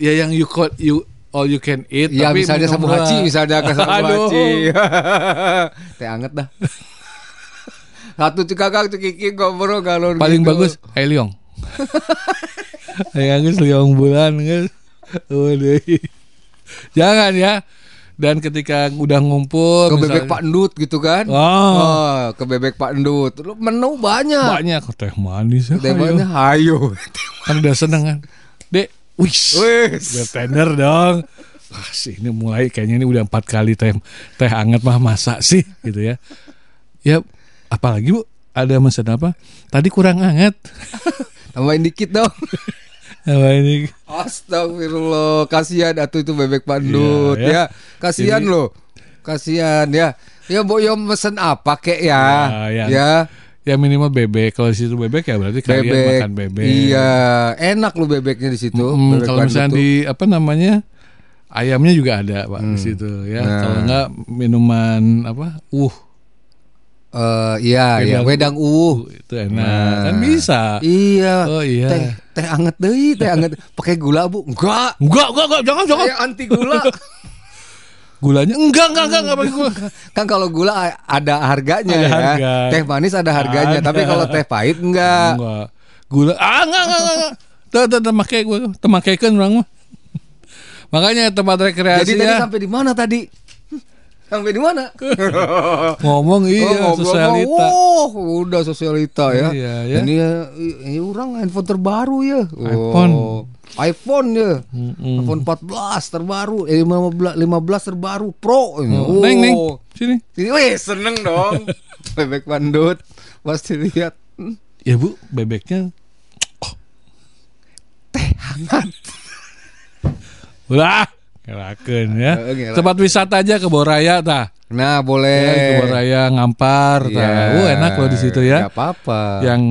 Ya yang you call you all you can eat Ya tapi misalnya Sabu lah. Haji, misalnya ke Sabu Aduh. Haji. teh hangat dah. Satu cekakak cekiki ngobrol galon Paling gitu. bagus Hai. Hai bagus Liong bulan guys. Waduh. Jangan ya. Dan ketika udah ngumpul ke bebek Pak Endut gitu kan. Oh. Oh, ke bebek Pak Endut. Lu Menu banyak. banyak teh manis ya. Teh ayo. banyak hayo. Kan udah seneng kan. Dek, wis. Wis. Bartender dong. Wah, sih ini mulai kayaknya ini udah empat kali teh teh hangat mah masa sih gitu ya. Ya apalagi Bu ada mesen apa? Tadi kurang hangat. Tambahin dikit dong. Apa ini? Astagfirullah, kasihan atuh itu bebek pandut Iya, ya. ya. Kasihan Jadi- loh. Kasihan ya. Ya Boyo mesen apa kek ya? Ya, ya. Ya, Ya minimal bebek. Kalau di situ bebek ya berarti kalian bebek. makan bebek. Iya, enak lo bebeknya di situ. Mm, Bebek kalau misalnya tuh. di apa namanya ayamnya juga ada pak di situ ya. Nah. Kalau enggak minuman apa? Uh, Eh, iya, iya, wedang uh. itu enak. Nah. Kan bisa. Iya. Oh iya. Teh teh anget deui, teh anget. Pakai gula, Bu? Enggak. Enggak, enggak, enggak, jangan, jangan. Saya anti gula. Gulanya enggak, enggak, enggak, enggak pakai gula. kan kalau gula ada harganya Ada ya. harga. Teh manis ada harganya, Ada. tapi kalau teh pahit enggak. Enggak. Gula ah enggak, enggak, enggak. Tuh, tuh, make gua, tuh makekeun urang mah. Makanya tempat rekreasi Jadi tadi ya. sampai di mana tadi? Sampai di mana? Ngomong iya Oh, sosialita. Oh, udah sosialita ya. Iya, ya. Ini ini orang handphone terbaru ya. iPhone. Oh, iPhone ya. Mm-mm. iPhone 14 terbaru, eh 15 15 terbaru Pro. ini. Oh, Neng, neng, sini. Ini wih, seneng dong. Bebek pandut. Pasti lihat. Ya bu, bebeknya Teh hangat. udah ngelakeun ya. Tempat wisata aja ke Boraya tah. Nah, Ya, ke boleh. Boraya ngampar tah. Iya. Oh, enak loh di situ ya. Gak apa-apa. Yang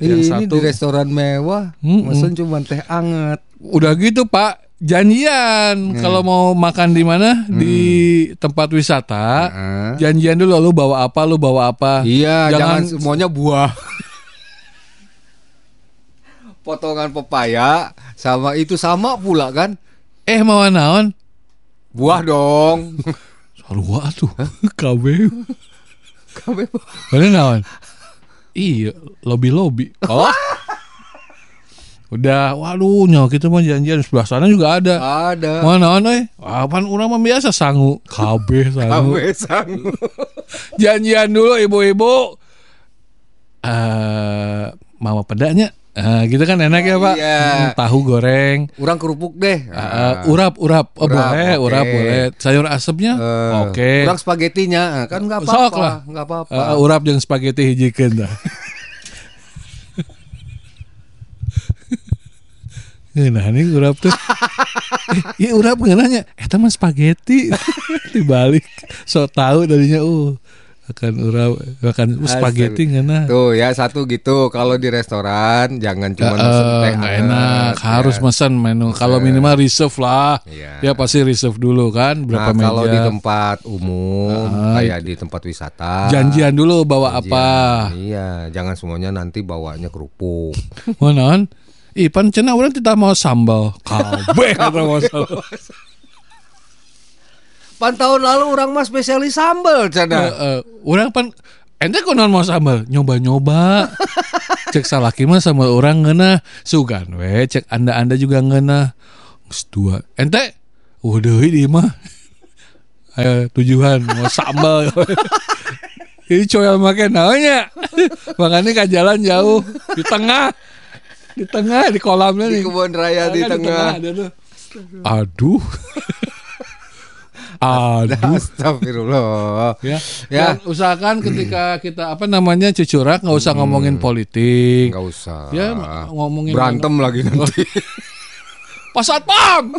yang ini satu di restoran mewah, mesen cuma teh anget. udah gitu Pak janjian kalau mau makan di mana di tempat wisata Heeh. janjian dulu lu bawa apa lu bawa apa Iya, jangan, Jangan- semuanya buah. Potongan pepaya sama itu sama pula kan? Eh mau naon? Buah dong. sarua tuh. KB Kabeh. mana naon? Iya lobby lobby oh? Udah waduh nyawa kita mah janjian. Sebelah sana juga ada. Ada. mau naon eh? Apaan orang mah biasa sangu. KB sangu. Kabeh sang. janjian dulu ibu-ibu. Eh mau pedanya Ah, gitu kan enak ya pak? Iya. Hmm, tahu goreng. Urang kerupuk deh. Eh, urap urap. Oh, Urap, boleh oke. urap boleh. Sayur asapnya? Eh, oke. Urang spagetinya. Kan nggak Sok apa-apa, lah. nggak apa-apa. Eh, urap yang spaghetti hijikeun dah. Nah ini urap tuh. Iya urap nanya eh teman spaghetti dibalik. So tahu darinya uh makan urap makan spaghetti ngena Tuh ya satu gitu. Kalau di restoran jangan cuma Eh, pesen teh enak. harus ya. pesan menu. Kalau minimal reserve lah. Iya. ya pasti reserve dulu kan berapa Nah, kalau di tempat umum Ah, kayak di tempat wisata. Janjian dulu bawa janjian. apa Iya, jangan semuanya nanti bawanya kerupuk. mana Ipan cina orang tidak mau sambal. Kabeh kata mau sambal Pan tahun lalu orang mah spesialis sambal Eh, cina. eh, orang pan ente konon mau sambal nyoba nyoba cek salaki mah sama orang ngena sugan we cek anda anda juga ngena dua ente udah ini mah. Ayo tujuan mau sambal ini coyal makan namanya makanya ke jalan jauh. Di tengah. Di tengah di kolamnya Di nih. kebun raya di Kan tengah. tuh. aduh aduh Astagfirullah. ya. Ya. Dan usahakan ketika kita apa namanya cucurak nggak usah ngomongin politik. Enggak usah. Ya ngomongin Berantem lagi nanti. Pak Satpam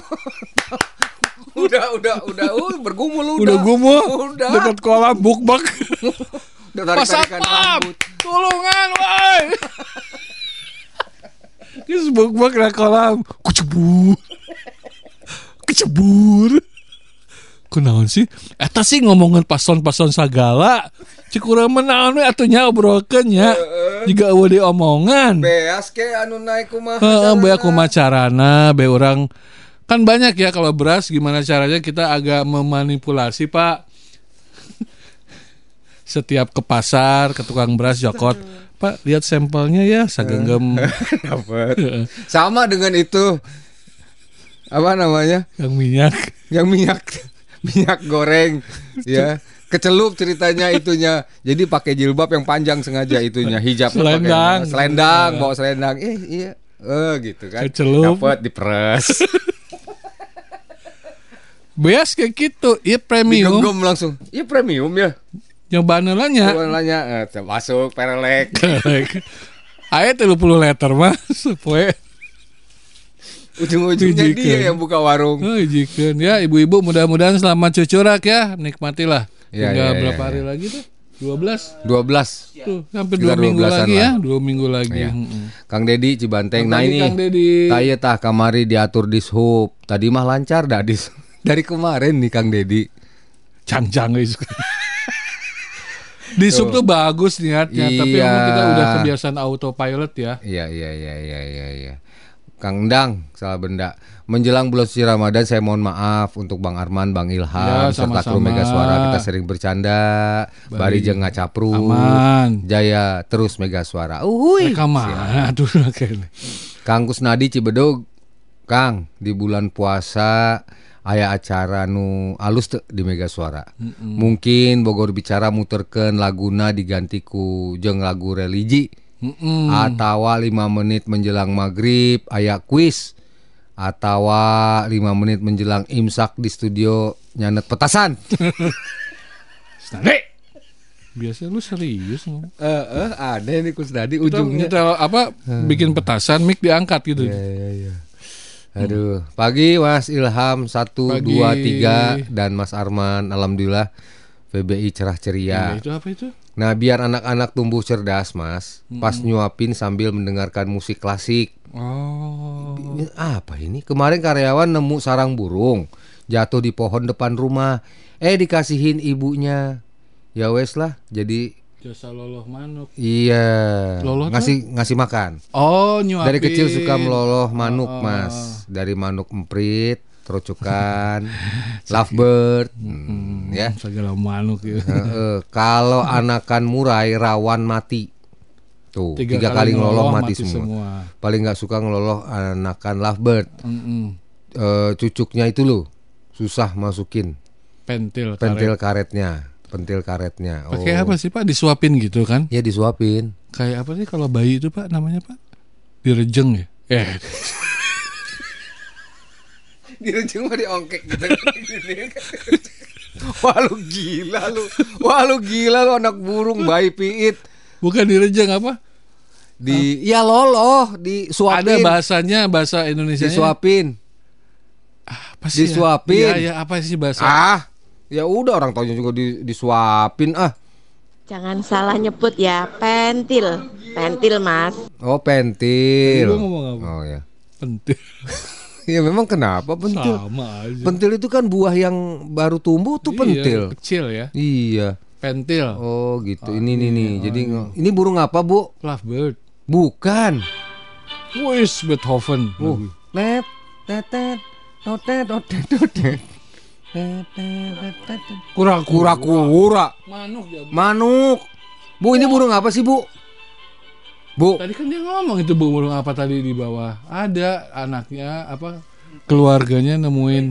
udah, udah, udah, uh, bergumul udah udah. gumul Udah. dekat kolam bukbak. Pak Satpam rambut. tolongan woi. Terus bukbak di kolam kecebur. Kecebur. Kunaon sih? Eta sih ngomongin pason-pason sagala. Cik urang menaon we atunya obrolkeun nya. Jika eueuh diomongan. Beas ke anu naik kumaha. Heeh, carana. be aku macarana, be orang kan banyak ya kalau beras gimana caranya kita agak memanipulasi pak. Setiap ke pasar, ke tukang beras jokot, pak lihat sampelnya ya, sagenggam Dapat. Sama dengan itu apa namanya? yang minyak. Yang minyak minyak goreng ya. Kecelup ceritanya itunya. Jadi pakai jilbab yang panjang sengaja itunya, hijab Selendang. selendang, bawa selendang. Eh iya. Eh gitu kan. Kecelup. Dapat diperes. Beas kayak gitu, iya premium. Digenggam langsung. Iya premium ya. Nyoba nanya. Coba nanya eh, masuk perelek. Ayat 30 liter mah, sepoe. Ujung-ujungnya dia yang buka warung. Oh, jikan. Ya, ibu-ibu mudah-mudahan selamat cucurak ya, nikmatilah. Ya, Tinggal ya, ya, berapa ya. hari lagi tuh? 12 12 Tuh, hampir Sekitar dua minggu 12-an lagi lah. ya, dua minggu lagi. Iya. Mm-mm. Kang Dedi Cibanteng. Kang Nah ini Kang Dedi. Taya tah kamari diatur di hub. Tadi mah lancar dah dis. Dari kemarin nih Kang Dedi. Cang-cang guys. Di sub tuh bagus niatnya, tapi Iya. memang kita udah kebiasaan autopilot ya. Iya iya iya iya iya iya. Kang Endang salah benda. Menjelang bulan suci Ramadan saya mohon maaf untuk Bang Arman, Bang Ilham Ya, serta kru. Mega Suara kita sering bercanda. Bari jeung ngacapru. Aman. Jaya terus Mega Suara. Mana tuh kayaknya. Kang Kusnadi Cibedog Kang di bulan puasa aya acara nu alus teu di Mega Suara. Mungkin Bogor bicara muterkeun laguna diganti ku jeung lagu religi Mm-mm. atawa 5 menit menjelang maghrib aya kuis atawa 5 menit menjelang imsak di studio nyanet petasan. Snade. Biasa lu serius. Eh eh ada nih Kusnadi Kita ujungnya. nyetel apa bikin petasan mic diangkat gitu. Iya, iya, iya. Aduh, pagi Mas Ilham satu dua tiga dan Mas Arman, alhamdulillah PBI cerah ceria. Iya, itu apa itu? Nah, biar anak-anak tumbuh cerdas, Mas, pas nyuapin sambil mendengarkan musik klasik. Oh. Ini apa ini? Kemarin karyawan nemu sarang burung jatuh di pohon depan rumah. Eh dikasihin ibunya. Ya wes lah, jadi Jasa loloh manuk. iya Loloh ngasih ngasih makan. Oh, nyuapin. Dari kecil suka meloloh manuk, Oh. Mas. Dari manuk emprit, terucukan, lovebird, hmm, ya. Segala manuk gitu. Heeh, kalau anakan murai rawan mati. Tuh, tiga, kali ngeloloh mati, semua. Paling nggak suka ngeloloh anakan lovebird. Mm-mm. Eh, cucuknya itu loh, susah masukin Pentil. pentil karet. karetnya, pentil karetnya. Pakai apa sih Pak? Disuapin gitu kan? Ya disuapin. Kayak apa sih kalau bayi itu Pak namanya Pak? Direjeng ya? Eh, Dirujung mah diongkek gitu. Wah lu gila lu. Wah lu gila lu anak burung bayi piit. bukan direjeng apa? Di ya loloh, Ada disuapin. bahasanya bahasa Indonesia. Disuapin. Apa sih? ya? disuapin. Iya, ya, apa sih bahasa? Ah, ya udah orang taunya juga di, disuapin ah. Jangan salah nyebut ya, pentil. Pentil, Mas. Oh pentil. Gua ngomong apa? Oh ya. Pentil. Ya memang kenapa pentil? Sama aja. Pentil itu kan buah yang baru tumbuh tuh Iya, pentil. kecil ya. Iya. Pentil. Oh gitu. ini nih nih. Jadi nge- ini burung apa bu? Lovebird. Bukan. Wis Beethoven. Uh, net, tetet, notet, notet, notet. Kura Kura kura. Manuk ya. Manuk. Bu ini burung apa sih bu? Bu. Tadi kan dia ngomong itu burung apa tadi di bawah. Ada anaknya apa keluarganya nemuin.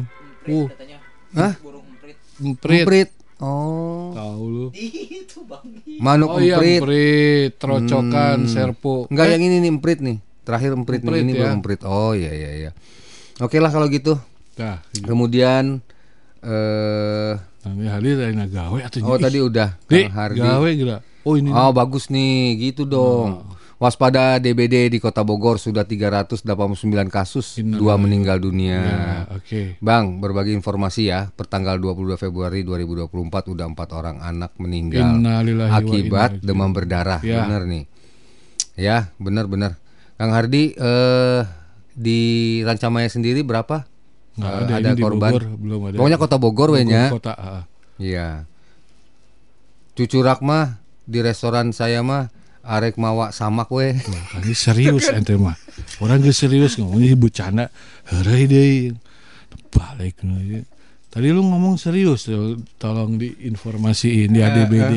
Uh, Hah? emprit. Emprit. Oh. Tahu lu. Manuk Oh iya emprit. emprit, terocokan, Hmm. serpo. Enggak Eh, yang ini nih emprit nih. Terakhir emprit, Emprit nih. Ini ya. belum emprit. Oh iya iya iya. Oke lah kalau gitu. Nah, Kemudian eh Nanti hari dari gawe atau oh tadi udah Di, Kang Hardi. gawe gila. Oh ini. Oh bagus nih, gitu dong. Waspada DBD di Kota Bogor sudah 389 kasus, dua meninggal dunia. Ya, oke. Bang, berbagi informasi ya, pertanggal 22 Februari 2024 udah empat orang anak meninggal akibat inna demam berdarah. Ya. Bener nih. Ya, bener-bener. Kang Hardi eh di Rancamaya sendiri berapa? Nggak Eh, ada, ada korban? Bogor belum ada. Pokoknya Kota Bogor, wenya. Kota. ah. Iya. Cucurak mah di restoran saya mah arek mawa samak we. Ini serius ente mah. Orang gak serius ngomongnya bercanda. Herai deh. Balik. Tadi lu ngomong serius tuh, tolong diinformasiin di ADBD.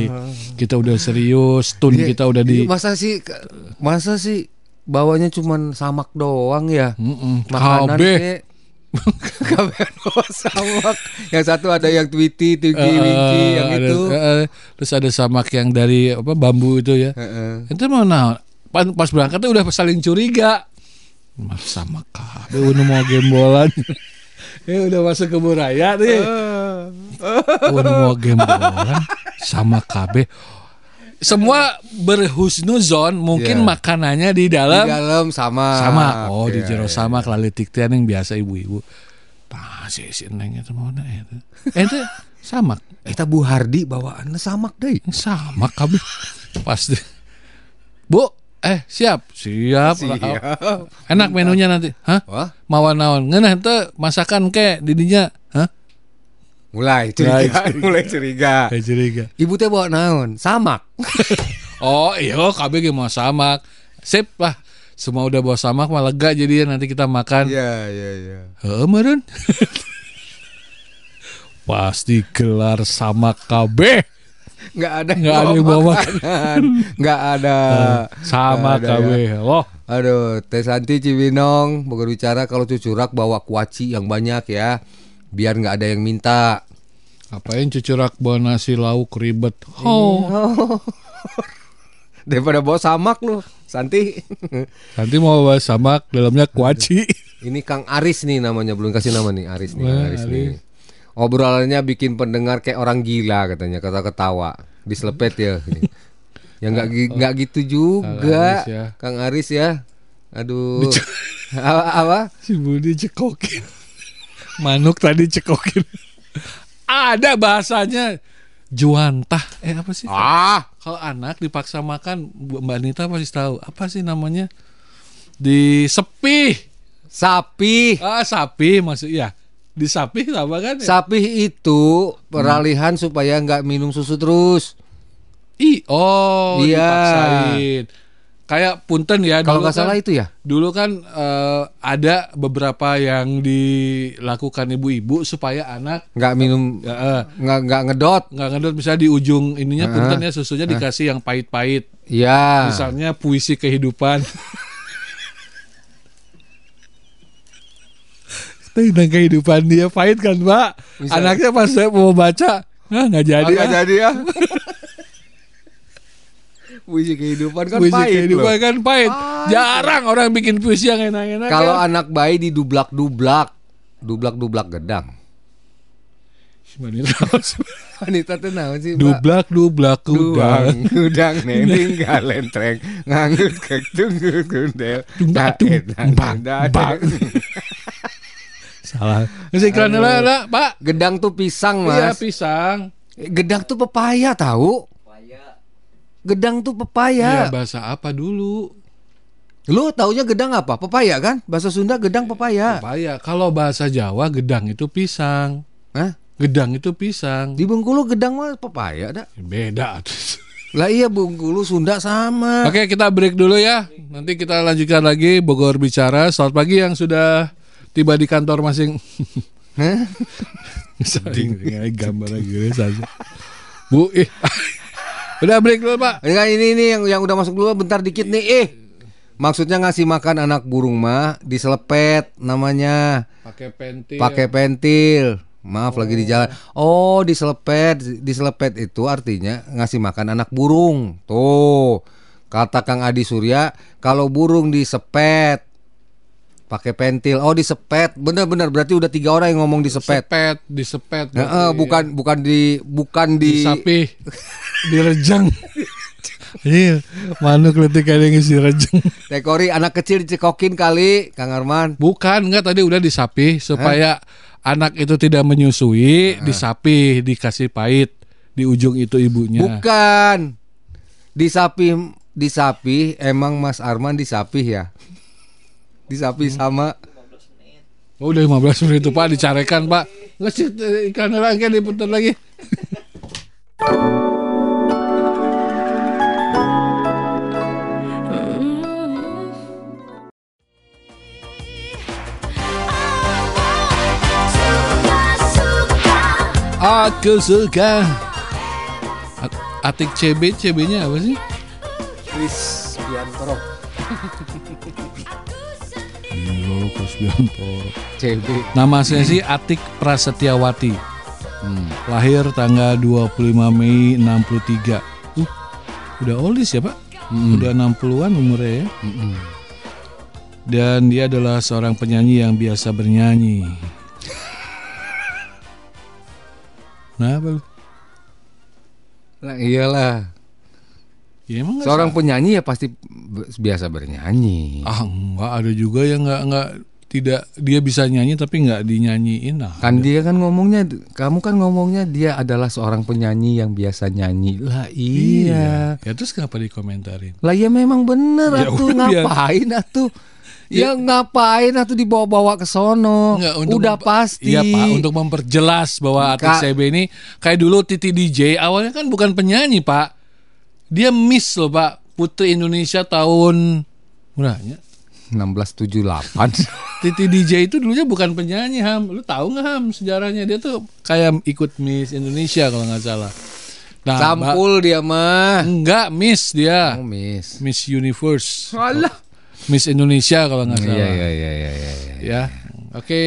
Kita udah serius, tun Iya, kita udah di Masa sih masa sih bawanya cuman samak doang ya? Mm-mm, Makanan Kabe. kek. Kabeh bawa samak. Yang satu ada yang tuki, Eh, winky, yang ada- itu. eh, terus ada samak yang dari apa bambu itu ya. Heeh. Itu mau nah, pas, pas berangkatnya udah saling curiga. Mas sama kabe udah mau gembolan. eh udah masuk ke Buraya nih. udah mau gembolan sama kabe. Semua berhusnuzon mungkin Iya. makanannya di Di dalam dalam sama. sama. Oh, di Iya, jero iya. sama kelalitik teh yang biasa ibu-ibu. Nah, si si neng itu mana itu? Eh, itu samak. Kita Bu Hardi bawaannya samak deh. Sama kabe. Pasti. Bu, eh siap. Siap. Siap. Enak menunya nanti. Hah? Wah, Mawan naon? Ngeunah masakan ke didinya. Mulai curiga, mulai curiga. Kayak curiga. Ibu teh bawa naon? Samak. Oh, iya kabe ge mau samak. Sip lah. Semua udah bawa samak mah lega jadi nanti kita makan. Iya, iya, iya. Heeh, meureun. Pasti gelar samak kabeh. Nggak ada Nggak ada yang bawa makanan. Nggak ada. Sama Nggak ada kabeh. ya. Oh, Aduh, Teh Santi Cibinong bicara kalau cucurak bawa kuaci yang banyak ya, biar nggak ada yang minta. ngapain cucurak bawa nasi lauk ribet. Oh, Daripada bawa samak lu, Santi. nanti mau bawa samak dalamnya kuaci. Ini Kang Aris nih namanya, belum kasih nama nih Aris nih, Kang Wah, Aris Aris. nih. Obrolannya bikin pendengar kayak orang gila katanya, kata ketawa, diselepet ya. ya nggak nggak gitu juga, Aris ya. Kang Aris ya. Aduh, apa? apa? Si Budi cekokin. Manuk tadi cekokin. Ada bahasanya juantah. Eh apa sih? Ah, Kalau anak dipaksa makan, Mbak Nita pasti tahu. Apa sih namanya? Di sepi. sapi. Ah, sapi maksud ya. Di sapi sama kan? ya? Sapi itu peralihan supaya nggak minum susu terus. I, oh, Iya. dipaksain. Kayak punten ya Kalau nggak salah kan- itu ya. Dulu kan eh, ada beberapa yang dilakukan ibu-ibu supaya anak Nggak minum, ya, eh, nggak nggak ngedot. nggak ngedot bisa di ujung ininya Ah. punten ya susunya dikasih yang pahit-pahit. Iya. Misalnya puisi kehidupan. Tentang kehidupan dia pahit kan, Pak. Misalnya. Anaknya pas saya mau baca, nah nggak jadi. Nggak ah. jadi ya. Puisi kehidupan kan puisi pahit kehidupan loh. kan pahit. Pahit. Jarang orang bikin puisi yang enak-enak. Kalau kan. anak bayi di dublak dublak, dublak dublak gedang. Wanita tuh naon sih? Dublak dublak Duang, udang. udang neng tinggal lentreng ngangut kek tunggu kundel tung, bang, bang. Salah. Masih iklan lah, Pak. Gedang tuh pisang Iya mas. pisang. Gedang tuh pepaya tahu? Gedang tuh Iya, pepaya. bahasa apa dulu? Lu taunya gedang apa? Pepaya kan? Bahasa Sunda gedang pepaya. Pepaya. Kalau bahasa Jawa gedang itu pisang. Hah? Gedang itu pisang. Di Bengkulu gedang mah pepaya dah. Beda. Lah iya Bengkulu Sunda sama. Oke, kita break dulu ya. Nanti kita lanjutkan lagi Bogor bicara. Selamat pagi yang sudah tiba di kantor masing. Hah? Sedih gambar lagi saja. Bu, eh. Udah break dulu, Pak. Ini kan ini ini yang yang udah masuk dulu bentar dikit nih. Eh. Maksudnya ngasih makan anak burung mah diselepet namanya. Pakai pentil. Pakai pentil. Maaf lagi di jalan. Oh, diselepet. Diselepet itu artinya ngasih makan anak burung. Tuh. Kata Kang Adi Surya, kalau burung disepet pakai pentil. Oh, disepet. Bener-bener berarti udah tiga orang yang ngomong disepet. Sepet, disepet. Nah, eh, bukan bukan di bukan di disapi, direjang. Iya, manuk letik ada yang isi rejang. Tekori anak kecil dicekokin kali, Kang Arman. Bukan, enggak tadi udah disapi supaya anak itu tidak menyusui, disapi, dikasih pahit di ujung itu ibunya. Bukan. Disapi disapi emang Mas Arman disapi ya. Disapi sama Oh, udah 15 menit itu Pak dicarekan Pak. Nggak sih ikan rangka diputar lagi. Aku suka Atik CB CB-nya apa sih? Chris Biantoro Kusbianto. CB. Nama saya sih Atik Prasetyawati. Lahir tanggal 25 Mei 63. Uh, udah oldies ya, Pak? Udah 60-an umurnya ya. Dan dia adalah seorang penyanyi yang biasa bernyanyi. Kenapa lu? Lah iyalah. Ya, emang nggak Seorang salah. penyanyi ya pasti biasa bernyanyi. Ah, enggak ada juga yang enggak enggak tidak dia bisa nyanyi tapi enggak dinyanyiin nah. Kan dia kan ngomongnya kamu kan ngomongnya dia adalah seorang penyanyi yang biasa nyanyi. Lah iya. Ya terus kenapa dikomentarin? Lah ya memang bener Ya atuh biar- ngapain atuh? Ya, ngapain atuh dibawa-bawa ke sono? Enggak, untuk Udah pasti. Iya Pak, untuk memperjelas bahwa Kak- CB ini kayak dulu Titi DJ awalnya kan bukan penyanyi Pak, dia Miss loh Pak, Putri Indonesia tahun berapa? 1678. Titi DJ itu dulunya bukan penyanyi Ham, lu tahu nggak Ham sejarahnya dia tuh kayak ikut Miss Indonesia kalau nggak salah. Nah, Sampul dia mah. Enggak Miss dia, Oh, Miss. Miss Universe, Alah. Miss Indonesia kalau nggak salah. Iya iya iya iya iya. iya. Ya, oke.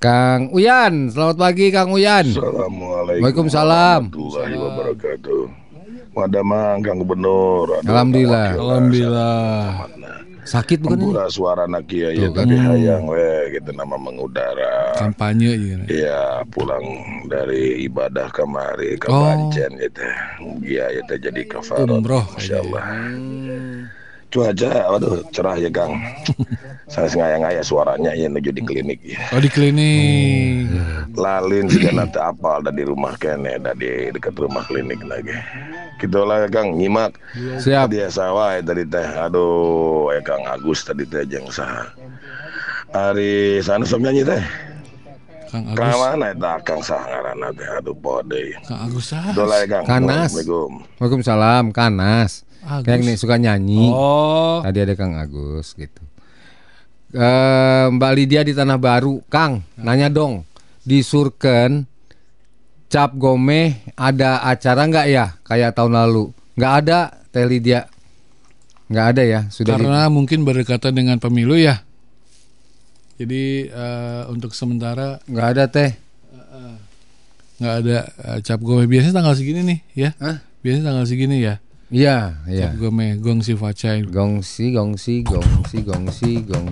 Kang Uyan, selamat pagi Kang Uyan. Assalamualaikum Waalaikumsalam. warahmatullahi wabarakatuh. Madamang Kang Gubernur. Aduh, Alhamdulillah. Wakil, Alhamdulillah. Sakit bukan ini? Suara anak kiai Tuh, kan. tadi hayang we gitu nama mengudara. Kampanye gitu. Iya pulang dari ibadah kemari ke Oh. Gitu. Iya itu jadi kafarat. Umroh Masya Allah. Cuaca, waduh cerah ya Kang. Saya ngayang-ngayang suaranya ya menuju di klinik ya. Oh di klinik. Lalin juga nanti apal dari rumah kene dari dekat rumah klinik lagi. Gitu lah Kang nyimak. Siap. Dia sawah ya tadi teh. Aduh, ya Kang Agus tadi teh jeung saha. Ari sana sok nyanyi teh. Kang Ka Agus. mana eta Kang saha ngaranna teh? Aduh pode. Kang Agus ah. Dolah ya Kang. Kanas. Waalaikumsalam, Kanas. Agus. Kayak nih suka nyanyi. Oh. Tadi ada Kang Agus gitu. Eh, Mbak Lydia di Tanah Baru, Kang, nanya dong, di Surken Cap Gome ada acara nggak ya kayak tahun lalu? Nggak ada, Teh Lydia. Nggak ada ya, sudah di- Karena mungkin berdekatan dengan pemilu ya. Jadi eh, untuk sementara nggak ada Teh. nggak ada eh, cap gome. Biasanya tanggal segini nih ya. Hah? Biasanya tanggal segini ya. Iya, iya. Cap gome, gong si facai. Gongsi, gongsi, gongsi, gongsi, gong.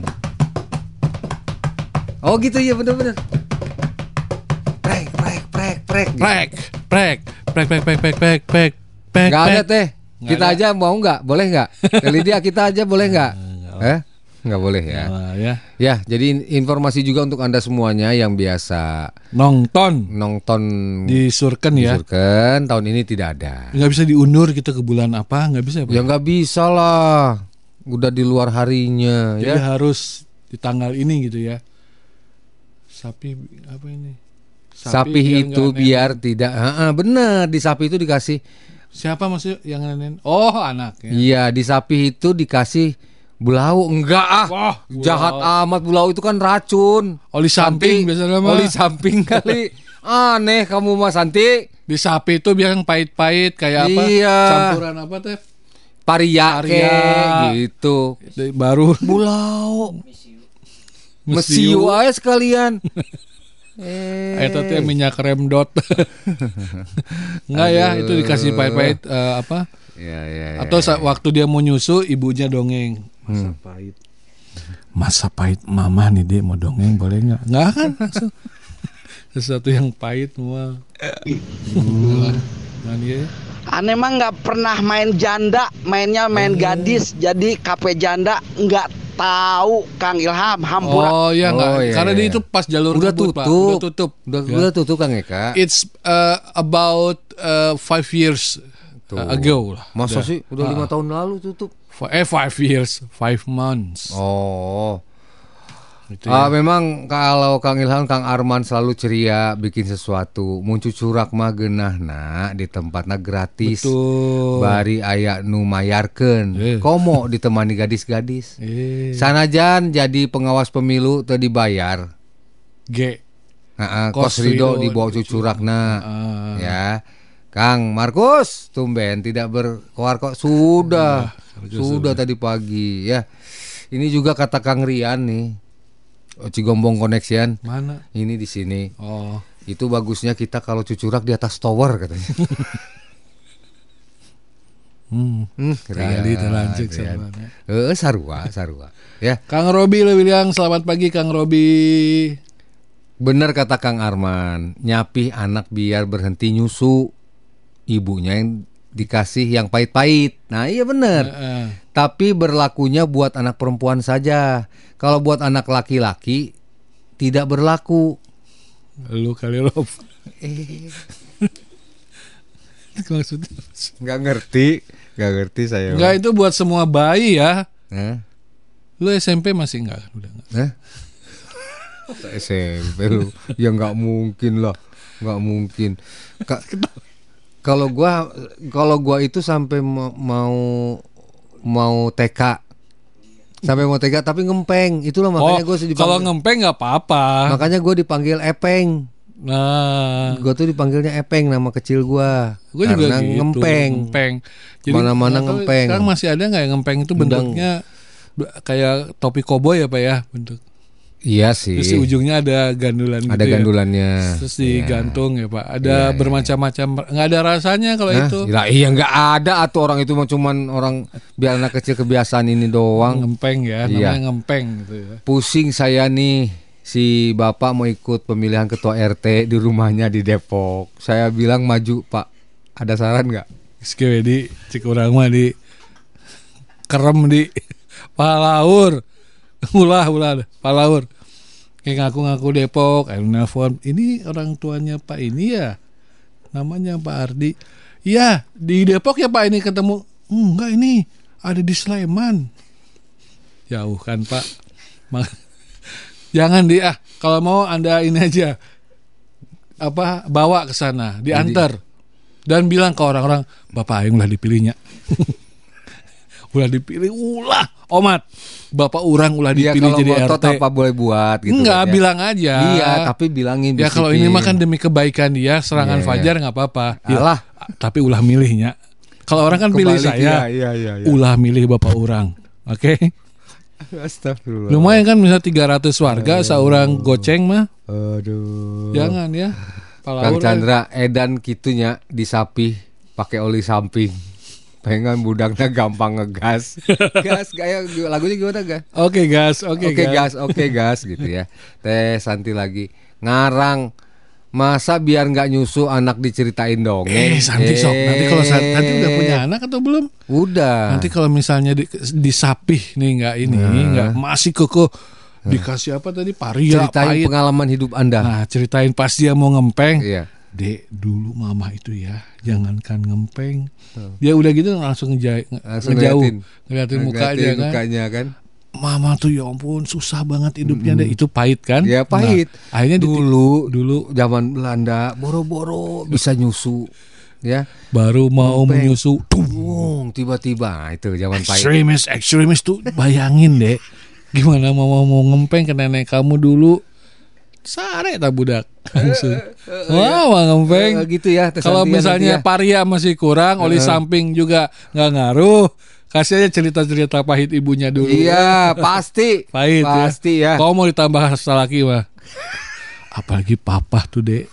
Oh gitu ya bener-bener. Prek, prek, prek, prek. Prek, prek, prek, prek, prek, prek, prek, prek, prek. Nggak ada teh. Kita aja mau nggak? Boleh nggak? Teh Lydia kita aja boleh nggak? Eh? Nggak boleh ya. Nah, ya. Ya, jadi in- informasi juga untuk anda semuanya yang biasa Nonton nonton di Surken ya. Surken tahun ini tidak ada. Nggak bisa diundur kita ke bulan apa? Nggak bisa ya, Pak? Ya nggak bisa lah, udah di luar harinya Jadi ya. harus di tanggal ini gitu ya. Sapi apa ini? Sapi, biar itu nggak nenek. biar tidak, Heeh, benar di sapi itu dikasih, Siapa maksudnya yang nenek? Oh anak ya. iya di sapi itu dikasih bulau enggak ah, Wah, jahat amat bulau itu kan racun. Oli samping biasanya mah. Oli samping kali. Aneh kamu mas Santi. Di sapi itu biar yang pahit-pahit kayak apa? Iya. Campuran apa teh? Paria, Paria. gitu. Baru Bulau. Mesiu. Mesiu aja sekalian. eh, Eta teh minyak rem dot. Enggak ya, itu dikasih pahit-pahit eh, apa? ya, ya, ya. Atau sa- waktu dia mau nyusu ibunya dongeng. Masa Hmm. pahit. Masa pahit mama nih dia mau dongeng boleh nggak? Nggak kan? langsung. Sesuatu yang pahit semua. Nah, dia Aneh mah nggak pernah main janda, mainnya main gadis. Jadi KP janda nggak tahu Kang Ilham Hampura. Oh iya nggak? Oh, iya, Karena iya. dia itu pas jalur udah Pak. tutup. Udah tutup. Udah, Ya. udah tutup Kang Eka. It's uh, about uh, five years Tuh. uh, ago lah. Masa Udah. sih udah Ah. lima tahun lalu tutup? Fi- Eh five years, five months. Oh. Gitu Ah, ya. memang kalau Kang Ilham, Kang Arman selalu ceria bikin sesuatu. Muncul curak mah geunah na di tempatnya gratis. Betul. Bari aya nu mayarkeun. Eh. Komo ditemani gadis-gadis. Eh, Sanajan jadi pengawas pemilu teu dibayar. G. Heeh, Kos kos Rido dibawa cucurakna. Ah. Ya. Kang Markus, tumben tidak berkoar kok sudah. sudah tadi pagi ya. Ini juga kata Kang Rian nih. Oh, Cigombong Connection. Mana? Ini di sini. Oh. Itu bagusnya kita kalau cucurak di atas tower katanya. Hmm. Hmm, Kali terlanjut Rian. sama. Eh, sarua, sarua. Ya, Kang Robi lebih bilang selamat pagi Kang Robi. benar kata Kang Arman, nyapih anak biar berhenti nyusu. Ibunya yang dikasih yang pahit-pahit. Nah, iya benar. Heeh. Tapi berlakunya buat anak perempuan saja. Kalau buat anak laki-laki tidak berlaku. Lu kali Rob. Eh, Maksudnya nggak ngerti, nggak ngerti saya. Enggak itu buat semua bayi ya. Hah? Lu SMP masih enggak? Udah enggak. Hah? SMP lu ya nggak mungkin lah nggak mungkin Ka- kalau gua kalau gua itu sampai ma- mau mau TK sampai mau TK tapi ngempeng. Itulah makanya Oh, gua sih kalau dipanggil ngempeng nggak apa-apa. makanya gua dipanggil Epeng. Nah, gua tuh dipanggilnya Epeng nama kecil gua. Gue juga karena gitu, ngempeng. ngempeng. Mana-mana nggak tahu, ngempeng. Sekarang masih ada nggak yang ngempeng? Itu bentuknya be- kayak topi koboi ya pak ya bentuk. Iya sih Terus di ujungnya ada gandulan ada gitu ya. gandulannya Terus Iya. digantung ya pak. Ada iya, bermacam-macam. Nggak ada rasanya kalau Hah? itu. Lah, iya nggak ada atau orang itu cuman orang biar anak kecil kebiasaan ini doang. Ngempeng ya, Iya. namanya ngempeng gitu ya. Pusing saya nih si bapak mau ikut pemilihan ketua RT di rumahnya di Depok. Saya bilang maju pak. Ada saran nggak? Sekian di cek orang mah di kerem di palaur. Ulah ulah palaur. Kayak ngaku-ngaku Depok, ayo nelfon. Ini orang tuanya Pak ini ya. Namanya Pak Ardi. Iya, di Depok ya Pak ini ketemu. Enggak ini ada di Sleman. Jauh kan Pak. Jangan di ah, kalau mau Anda ini aja apa bawa ke sana, diantar dan bilang ke orang-orang, Bapak Aing ulah dipilihnya. ulah dipilih, ulah omat. Bapak orang ulah Dia dipilih kalau jadi ngotot RT. apa boleh buat gitu. Enggak, kan, ya. bilang aja. Iya, tapi bilangin Ya kalau ini mah kan demi kebaikan dia, serangan Iya, iya. fajar nggak apa-apa. Ya, Alah. tapi ulah milihnya. Kalau orang kan pilih Kebalik, saya, iya, iya, iya. ulah milih bapak orang. Oke. Astagfirullah. Lumayan kan misal 300 warga seorang goceng mah. Aduh. Jangan ya. Kang Palaur, Chandra edan kitunya disapi pakai oli samping. Pengen budaknya gampang ngegas. gas kayak lagunya gimana gas? Oke gas, oke Oke gas. gas, oke gas gitu ya. Teh Santi lagi ngarang Masa biar nggak nyusu anak diceritain dongeng? Eh, nanti sok. Nanti kalau nanti udah punya anak atau belum? Udah. Nanti kalau misalnya di, disapih nih nggak ini, nggak masih koko dikasih apa tadi paria, ceritain pahit. pengalaman hidup Anda. Nah, ceritain pas dia mau ngempeng. Iya. Dek, dulu mama itu ya, jangankan ngempeng. Dia udah gitu langsung ngeja- nge- Langsung ngejauh, ngeliatin. ngeliatin mukanya Ngeliatin kan. mukanya kan. Mama tuh ya ampun susah banget hidupnya deh. Itu pahit kan? Ya pahit. Nah, akhirnya dulu dulu zaman Belanda boro-boro bisa nyusu ya. baru mau menyusu. Tung, tiba-tiba Nah, itu zaman pahit. Ekstremis, ekstremis tuh bayangin deh. Gimana mama mau ngempeng ke nenek kamu dulu? Sare tak budak langsung. Wah, mau ngempeng. Eh, gitu ya. Kalau ya, misalnya ya. paria masih kurang, oli samping juga nggak ngaruh. Kasih aja cerita-cerita pahit ibunya dulu. Iya, pasti. Pahit Pasti ya. Kau mau ditambah laki mah. Apalagi papa tuh, Dek.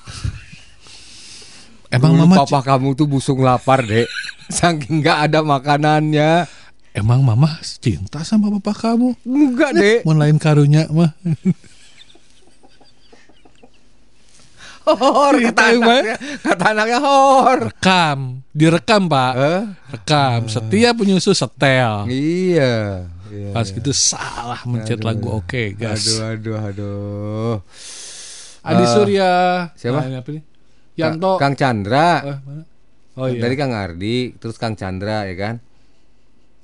Emang Dulu mama papa kamu tuh busung lapar, Dek. Saking nggak ada makanannya. emang mama cinta sama papa kamu? Enggak, Dek. Mau lain karunya mah. Hor, kata Cerita, Mbak. anaknya. Kata anaknya hor. Rekam, direkam, Pak. Eh? Rekam. Setiap penyusu setel. Iya. iya. Pas gitu salah mencet Aduh. lagu oke, gas. Aduh, aduh, aduh. Adi Eh, Surya. siapa? Nah, apa nih? Yanto. Kang Chandra. Eh, mana? Oh iya. Tadi Kang Ardi, terus Kang Chandra ya kan?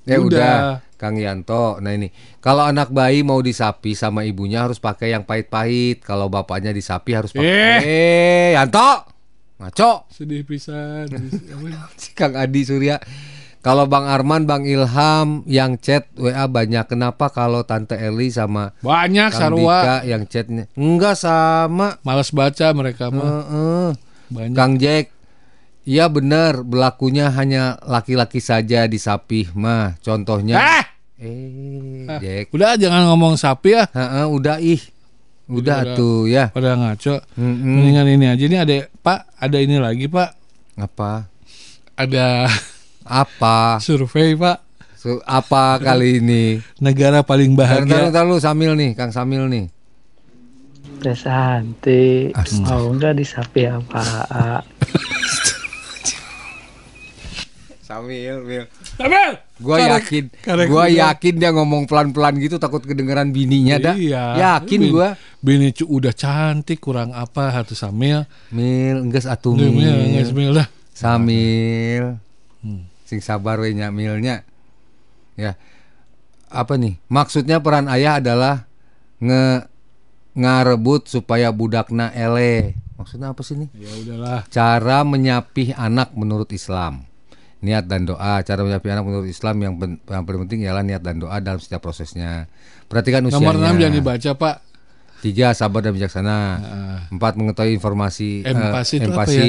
Ya Udah. udah. Kang Yanto. Nah ini, kalau anak bayi mau disapi sama ibunya harus pakai yang pahit-pahit. Kalau bapaknya disapi harus pakai. Eh, Yanto. Ngaco. Sedih pisan. Kang Adi Surya. Kalau Bang Arman, Bang Ilham yang chat WA banyak. Kenapa kalau Tante Eli sama Banyak Kang. Dika yang chatnya? Enggak sama. Males baca mereka mah. Heeh. Banyak. Kang Jack, iya benar berlakunya hanya laki-laki saja di sapih mah. Contohnya, Eh! eh, Ah, Jack, Udah jangan ngomong sapi ya. Heeh, udah ih, udah udah- tuh ya. Pada ngaco. Mm-mm. Mendingan ini aja ini ada Pak, ada ini lagi Pak. Apa? Ada Apa? survei Pak. Su- apa kali ini? Negara paling Ntar, ntar, bahagia. ntar lu Samil nih, Kang Samil nih. Teh Santi, mau nggak disapi apa? Samil, Mil. Sambil. Gua Karek- yakin, karek gua udah. yakin dia ngomong pelan-pelan gitu takut kedengeran bininya dah. Iya. Yakin Bin- gua. Bini cu udah cantik, kurang apa harus samil. Mil, enggeus atuh Mil, Mil. nggak samil dah. Samil. Hmm. Sing sabar we nya milnya. Ya. Apa nih? Maksudnya peran ayah adalah nge ngarebut supaya budakna ele. Maksudnya apa sih nih? Ya udahlah. Cara menyapih anak menurut Islam. Niat dan doa. Cara menyapih anak menurut Islam yang, pen- yang paling penting ialah niat dan doa dalam setiap prosesnya. Perhatikan usianya. Nomor 6 jangan dibaca Pak. Tiga, sabar dan bijaksana. Nah, Empat, mengetahui informasi. eh, Empasi apa empasi. ya?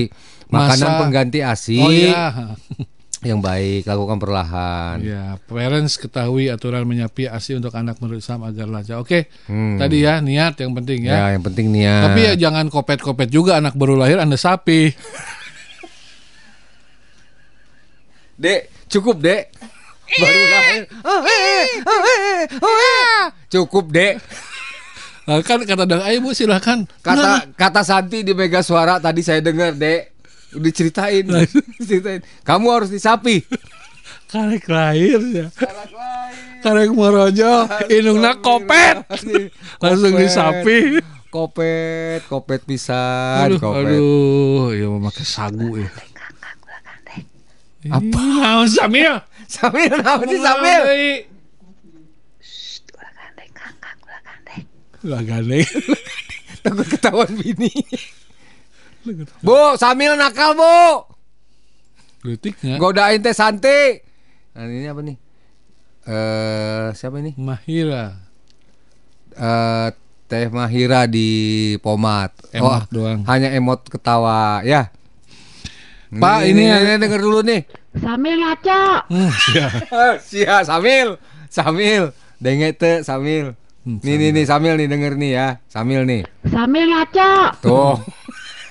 Makanan Masa- pengganti ASI Oh iya. yang baik, lakukan perlahan. Ya, parents ketahui aturan menyapi ASI untuk anak menurut Islam agar lancar. Oke, Hmm. tadi ya niat yang penting Ya, ya. yang penting niat. Tapi ya jangan kopet-kopet juga anak baru lahir Anda sapi. Dek, cukup, Dek. Baru lahir. Oh, eh, oh, eh, oh, eh. Cukup, Dek. Nah, kan kata Dang Ayo Bu silakan. Nah, Kata kata Santi di Mega Suara tadi saya dengar, Dek. Udah ceritain. ceritain. Kamu harus disapi. karek lahir ya. Karek morojo, indungna kopet. Langsung disapi. Kopet, kopet pisan, Aduh, kopet. aduh, ya memakai sagu ya. Apa? Nah, Samil. Sambil apa sih Sambil? Lah gandeng. Takut ketahuan bini. Bu, Samil nakal, Bu. Letiknya. Godain teh Santi. Nah, ini apa nih? Eh, siapa ini? Mahira. Eh, Teh Mahira di Pomat. Emot doang. Hanya emot ketawa, ya. Pak, ini- ini denger dulu nih. Sambil ngaco. Hmm, siap. Sia, Samil. Samil. Denge teh Samil. Hmm, nih, nih, nih, Samil nih denger nih ya. Samil nih. Sambil ngaco. Tuh.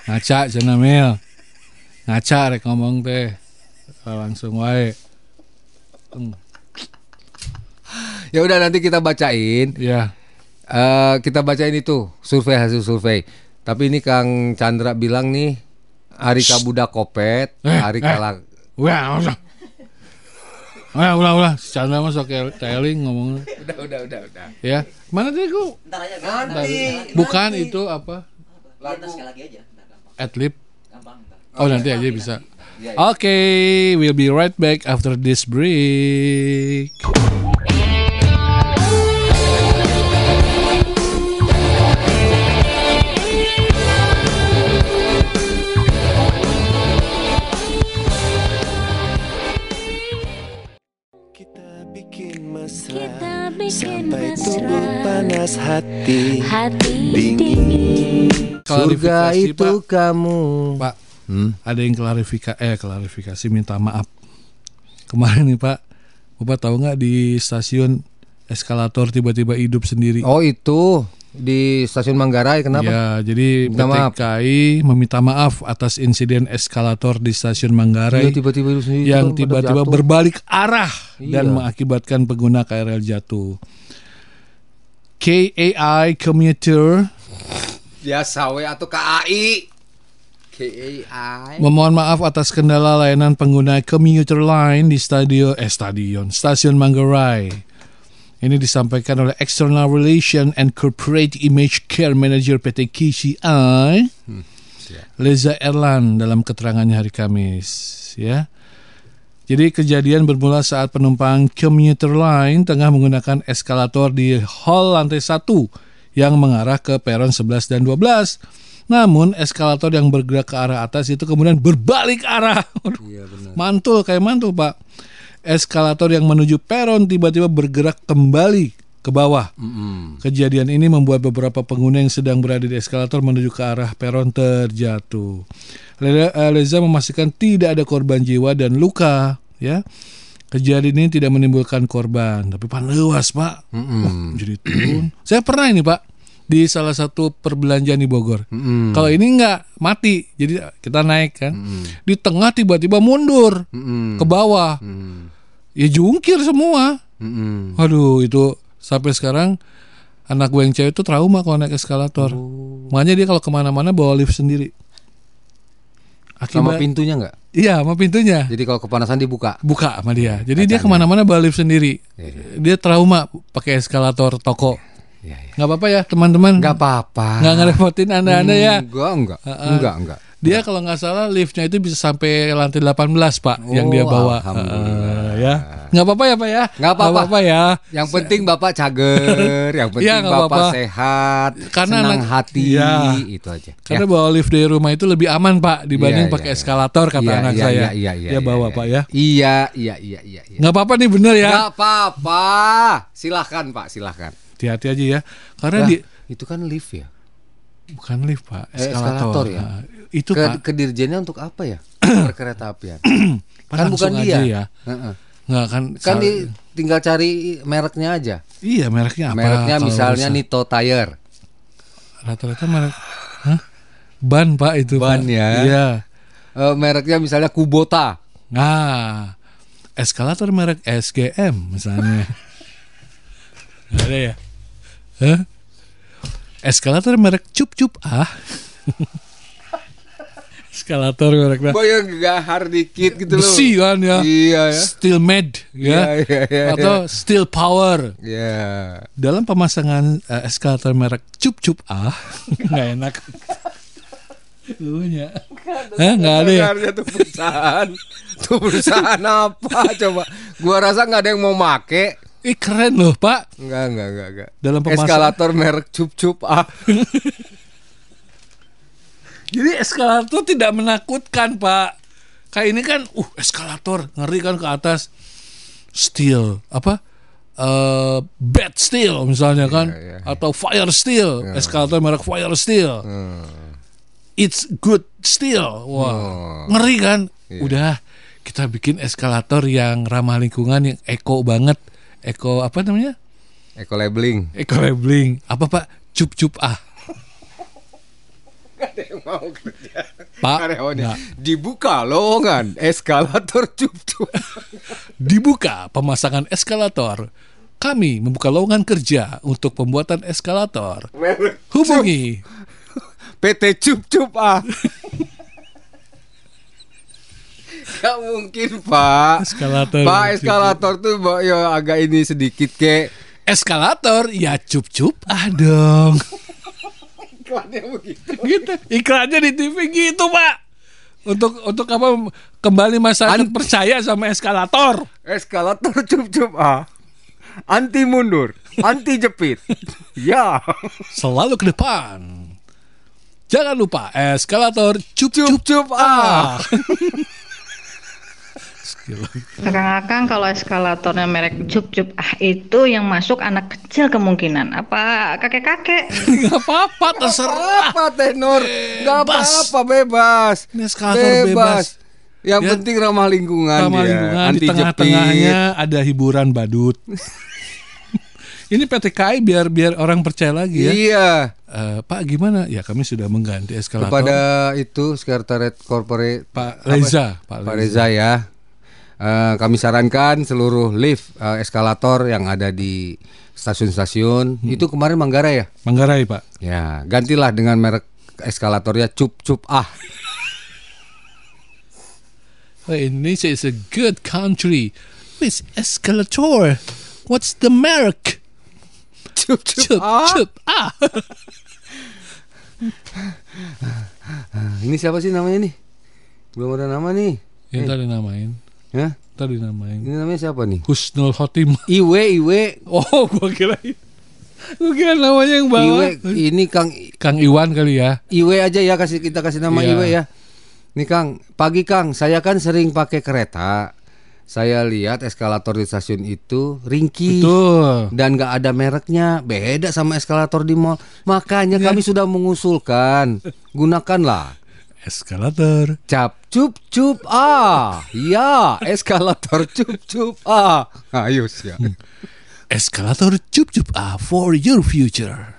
Ngaca cenah Mil. Ngaca rek ngomong teh. Langsung wae. Hmm, Ya udah nanti kita bacain. Ya. Eh kita bacain itu survei hasil survei. Tapi ini Kang Chandra bilang nih hari kabudak kopet, Eh, hari eh. kalak. Wah, masa. Ulah, ulah, ulah. Si Chandra mah sok teling ngomong. Udah, udah, udah, udah. Ya, mana tadi ku? Ntar aja Nanti. Bukan itu apa? Kita sekali lagi aja. Adlib. Oh, nanti aja bisa. Iya, iya. Oke, we'll be right back after this break. Sampai tubuh panas hati Hati dingin Surga itu Pak. kamu. Pak, Hmm? ada yang klarifikasi eh klarifikasi minta maaf. Kemarin nih, Pak. Bapak tahu nggak di stasiun eskalator tiba-tiba hidup sendiri? Oh itu di stasiun Manggarai kenapa? Ya, jadi Minta PT maaf. KAI meminta maaf atas insiden eskalator di stasiun Manggarai Iya, tiba-tiba sendiri yang itu pada tiba-tiba berbalik arah dan Iya. mengakibatkan pengguna KRL jatuh. KAI commuter Biasa we atau KAI. KAI. memohon maaf atas kendala layanan pengguna commuter line di stadion eh stadion stasiun Manggarai. Ini disampaikan oleh External Relation and Corporate Image Care Manager PT KCI, Leza Erlan dalam keterangannya hari Kamis, ya. Jadi kejadian bermula saat penumpang commuter line tengah menggunakan eskalator di hall lantai 1 yang mengarah ke peron 11 dan 12. Namun eskalator yang bergerak ke arah atas itu kemudian berbalik arah. Waduh, mantul kayak mantul, Pak. Eskalator yang menuju peron tiba-tiba bergerak kembali ke bawah. Kejadian ini membuat beberapa pengguna yang sedang berada di eskalator menuju ke arah peron terjatuh. Eh, Leza memastikan tidak ada korban jiwa dan luka, ya. Kejadian ini tidak menimbulkan korban, tapi pan leuas, Pak. Wah, jadi turun. Saya pernah ini, Pak, di salah satu perbelanjaan di Bogor. Mm. Kalau ini enggak mati, jadi kita naik kan. Di tengah tiba-tiba mundur ke bawah. Ya jungkir semua. Mm-mm. Aduh, itu sampai sekarang anak gue yang cewek itu trauma kalau naik eskalator. Makanya dia kalau ke mana-mana bawa lift sendiri. Sama pintunya nggak? Iya, sama pintunya. Jadi kalau kepanasan dibuka. Buka sama dia. Jadi dia ke mana-mana bawa lift sendiri. Dia trauma pakai eskalator toko. Nggak apa-apa ya teman-teman. Nggak apa-apa. Nggak ngerepotin anda-anda ya. Enggak, enggak. Heeh. Enggak, enggak. Dia kalau nggak salah liftnya itu bisa sampai lantai 18 pak yang dia Oh, bawa. alhamdulillah. Eh, ya. Nggak apa-apa ya pak ya. Nggak apa-apa. ya. Yang penting Bapak cager, yang penting Iya, nggak Bapak apa-apa. sehat, Karena senang anak- hati, Iya. itu aja. Karena bawa lift dari rumah itu lebih aman pak dibanding Iya, pakai iya, eskalator kata Iya, anak iya, saya. iya, iya, iya, dia iya, bawa iya. pak ya. Iya, iya, iya, iya. iya. Nggak apa-apa nih bener ya. Nggak apa-apa. Silahkan Pak, silahkan. Hati-hati aja ya. Karena Lah, di itu kan lift ya. bukan lift pak, Eh, eskalator. eskalator ya. Nah, itu Ke, pak. ke dirjennya untuk apa ya? Perkereta apian. Pak, kan bukan dia. ya. Heeh. Nggak kan. Kan di, tinggal cari mereknya aja. Iya mereknya apa? Mereknya misalnya bisa? Nito Tire. Rata-rata merek. Hah? Ban pak itu. Ban Pak. ya. Iya. Eh, mereknya misalnya Kubota. Nah, eskalator merek SGM misalnya. Ada ya? Hah? Eskalator merek cup cup ah. eskalator merek nah. Boy yang gahar dikit gitu loh. besi kan ya. Iya ya. Steel made ya. Iya, iya, iya, Atau steel power. Ya. Dalam pemasangan eh, eskalator merek cup cup ah nggak enak. Lunya. Hah, nggak ada ya? Sebenarnya tuh perusahaan. tuh perusahaan apa coba? Gua rasa nggak ada yang mau make. Ih keren loh pak. Enggak, enggak, enggak, enggak. Dalam pemasangan- eskalator merek cup-cup ah. Jadi eskalator tidak menakutkan pak. Kayak ini kan, uh eskalator ngeri kan ke atas. Steel apa? eh bed steel misalnya kan, atau fire steel. Eskalator merek fire steel. It's good steel. Wah ngeri kan? Udah kita bikin eskalator yang ramah lingkungan, yang eco banget. Eco apa namanya? Eco labeling. Eco labeling. Apa pak? Cup cup ah. Gak ada yang mau kerja. Pak, nggak. Dibuka lowongan eskalator cup-cup. Dibuka pemasangan eskalator. Kami membuka lowongan kerja untuk pembuatan eskalator. Hubungi PT Cup Cup ah. Gak mungkin pak. Eskalator. Pak eskalator tuh Mbak, ya agak ini sedikit kek. Eskalator ya cup-cup ah dong. Iklannya begitu. gitu. Iklannya di TV gitu, Pak. Untuk untuk apa kembali masyarakat percaya sama eskalator. Eskalator Cup Cup ah. Anti mundur, anti jepit. ya. Selalu ke depan. Jangan lupa eskalator cup cup, cup ah. Akang-akang kalau eskalatornya merek cup-cup ah itu yang masuk anak kecil kemungkinan apa kakek-kakek Gak apa-apa terserah Apa tenor? Gak apa-apa bebas. Ini eskalator bebas. Yang Ya. penting ramah lingkungan Ramah dia. lingkungan di Anti tengah-tengahnya jepit. ada hiburan badut. Ini PT KAI biar biar orang percaya lagi ya. Iya. Eh, Pak gimana? Ya kami sudah mengganti eskalator. Kepada itu sekretariat corporate Pak? Reza, Pak Pak Reza. Reza ya. Eh, kami sarankan seluruh lift eh, eskalator yang ada di stasiun-stasiun Hmm. itu kemarin Manggarai ya. Manggarai Pak. Ya, gantilah dengan merek eskalatornya Cup Cup Ah. Oh, Indonesia is a good country with escalator. What's the mark? Cup Cup ah. cup ah. Ini siapa sih namanya nih? Belum ada nama nih. Yang Eh, tadi namain. Ya? Tadi namain. Ini namanya siapa nih? Husnul Khotim. Iwe Iwe. Oh, gua kira Gua kira namanya yang bawa. Iwe ini Kang Kang Iwan kali ya. Iwe aja ya kasih kita kasih nama Iya. Iwe ya. Nih Kang, pagi Kang, saya kan sering pakai kereta. Saya lihat eskalator di stasiun itu ringkih Betul. dan nggak ada mereknya, beda sama eskalator di mall. Makanya Ya. kami sudah mengusulkan, gunakanlah Eskalator. cap cup cup ah, ya eskalator cup cup ah. Ayo sih. Eskalator cup cup ah for your future.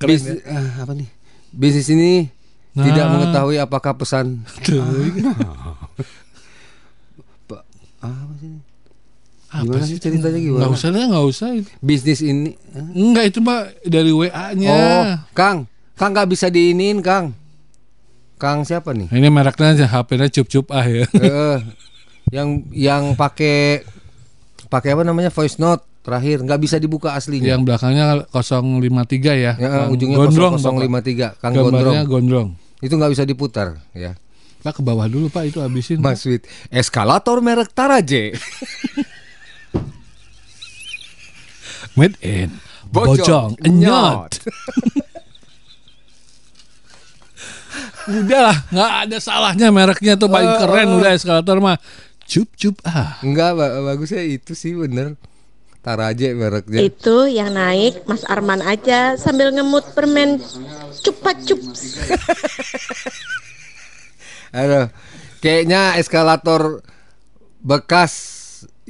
Keren Bis- ya? eh, apa nih? Bisnis ini Nah. tidak mengetahui apakah pesan. Pak, apa sih? ini? Apa Gimana sih ceritanya gimana? Nggak usah deh, nggak usah. Bisnis ini Enggak itu mah dari WA-nya. Oh, Kang, Kang nggak bisa diinin, Kang. Kang siapa nih? Ini mereknya aja HP-nya cup cup ah ya. Eh, yang yang pakai pakai apa namanya voice note terakhir nggak bisa dibuka aslinya. Yang belakangnya 053 ya. Ya, Kang ujungnya gondrong, 0053, Bapak. Kang Gambarnya Gondrong. gondrong. Itu nggak bisa diputar, ya. Pak ke bawah dulu Pak itu habisin. Mas Wid, eskalator merek Taraje. Made in Bojong Bojong Enyot. udah lah, nggak ada salahnya mereknya tuh paling Oh, keren oh. udah eskalator mah. Cup cup ah. Enggak, ba- bagusnya itu sih bener. Taraje mereknya. Itu yang naik Mas Arman aja sambil ngemut permen cupa cups. Aduh, kayaknya eskalator bekas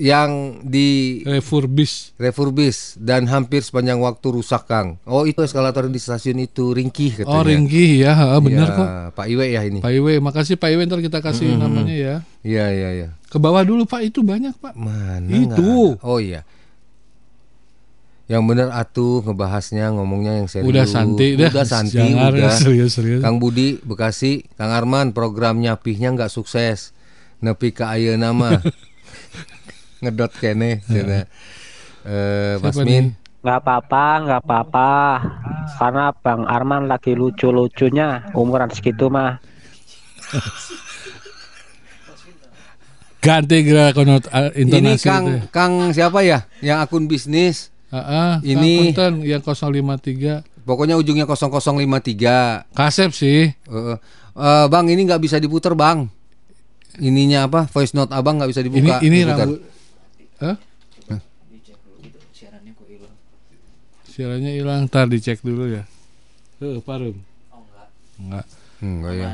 yang di refurbish refurbish dan hampir sepanjang waktu rusak Kang. Oh itu eskalator di stasiun itu ringkih katanya. Oh ringgi ya, ha, bener Iya, kok. Pak Iwe ya ini. Pak Iwe, makasih Pak Iwe ntar kita kasih Mhm. namanya ya. Iya iya iya. Ke bawah dulu Pak itu banyak Pak. Mana Itu. Oh iya. Yang bener atuh ngebahasnya ngomongnya yang serius. Udah santai dah. Udah santai udah. serius-serius. Kang Budi Bekasi, Kang Arman program nyapihnya nggak sukses. Nepi ke ayeuna mah. Ngedot kene cenah. Eh Mas Min. Nggak apa-apa, nggak apa-apa. Karena Bang Arman lagi lucu-lucunya umuran segitu mah. Ganti gerak konot ah, Ini intonasi Kang itu ya. Kang siapa ya? Yang akun bisnis. Ah, ah, Ini- Punten, yang 053 Pokoknya ujungnya 0053. Kasep sih. Eh, eh, bang ini nggak bisa diputar bang. Ininya apa? Voice note abang nggak bisa Ini dibuka. ini diputar. rambut. Hah? Siarannya hilang, ntar dicek dulu ya. Eh, parum. Enggak. Enggak ya.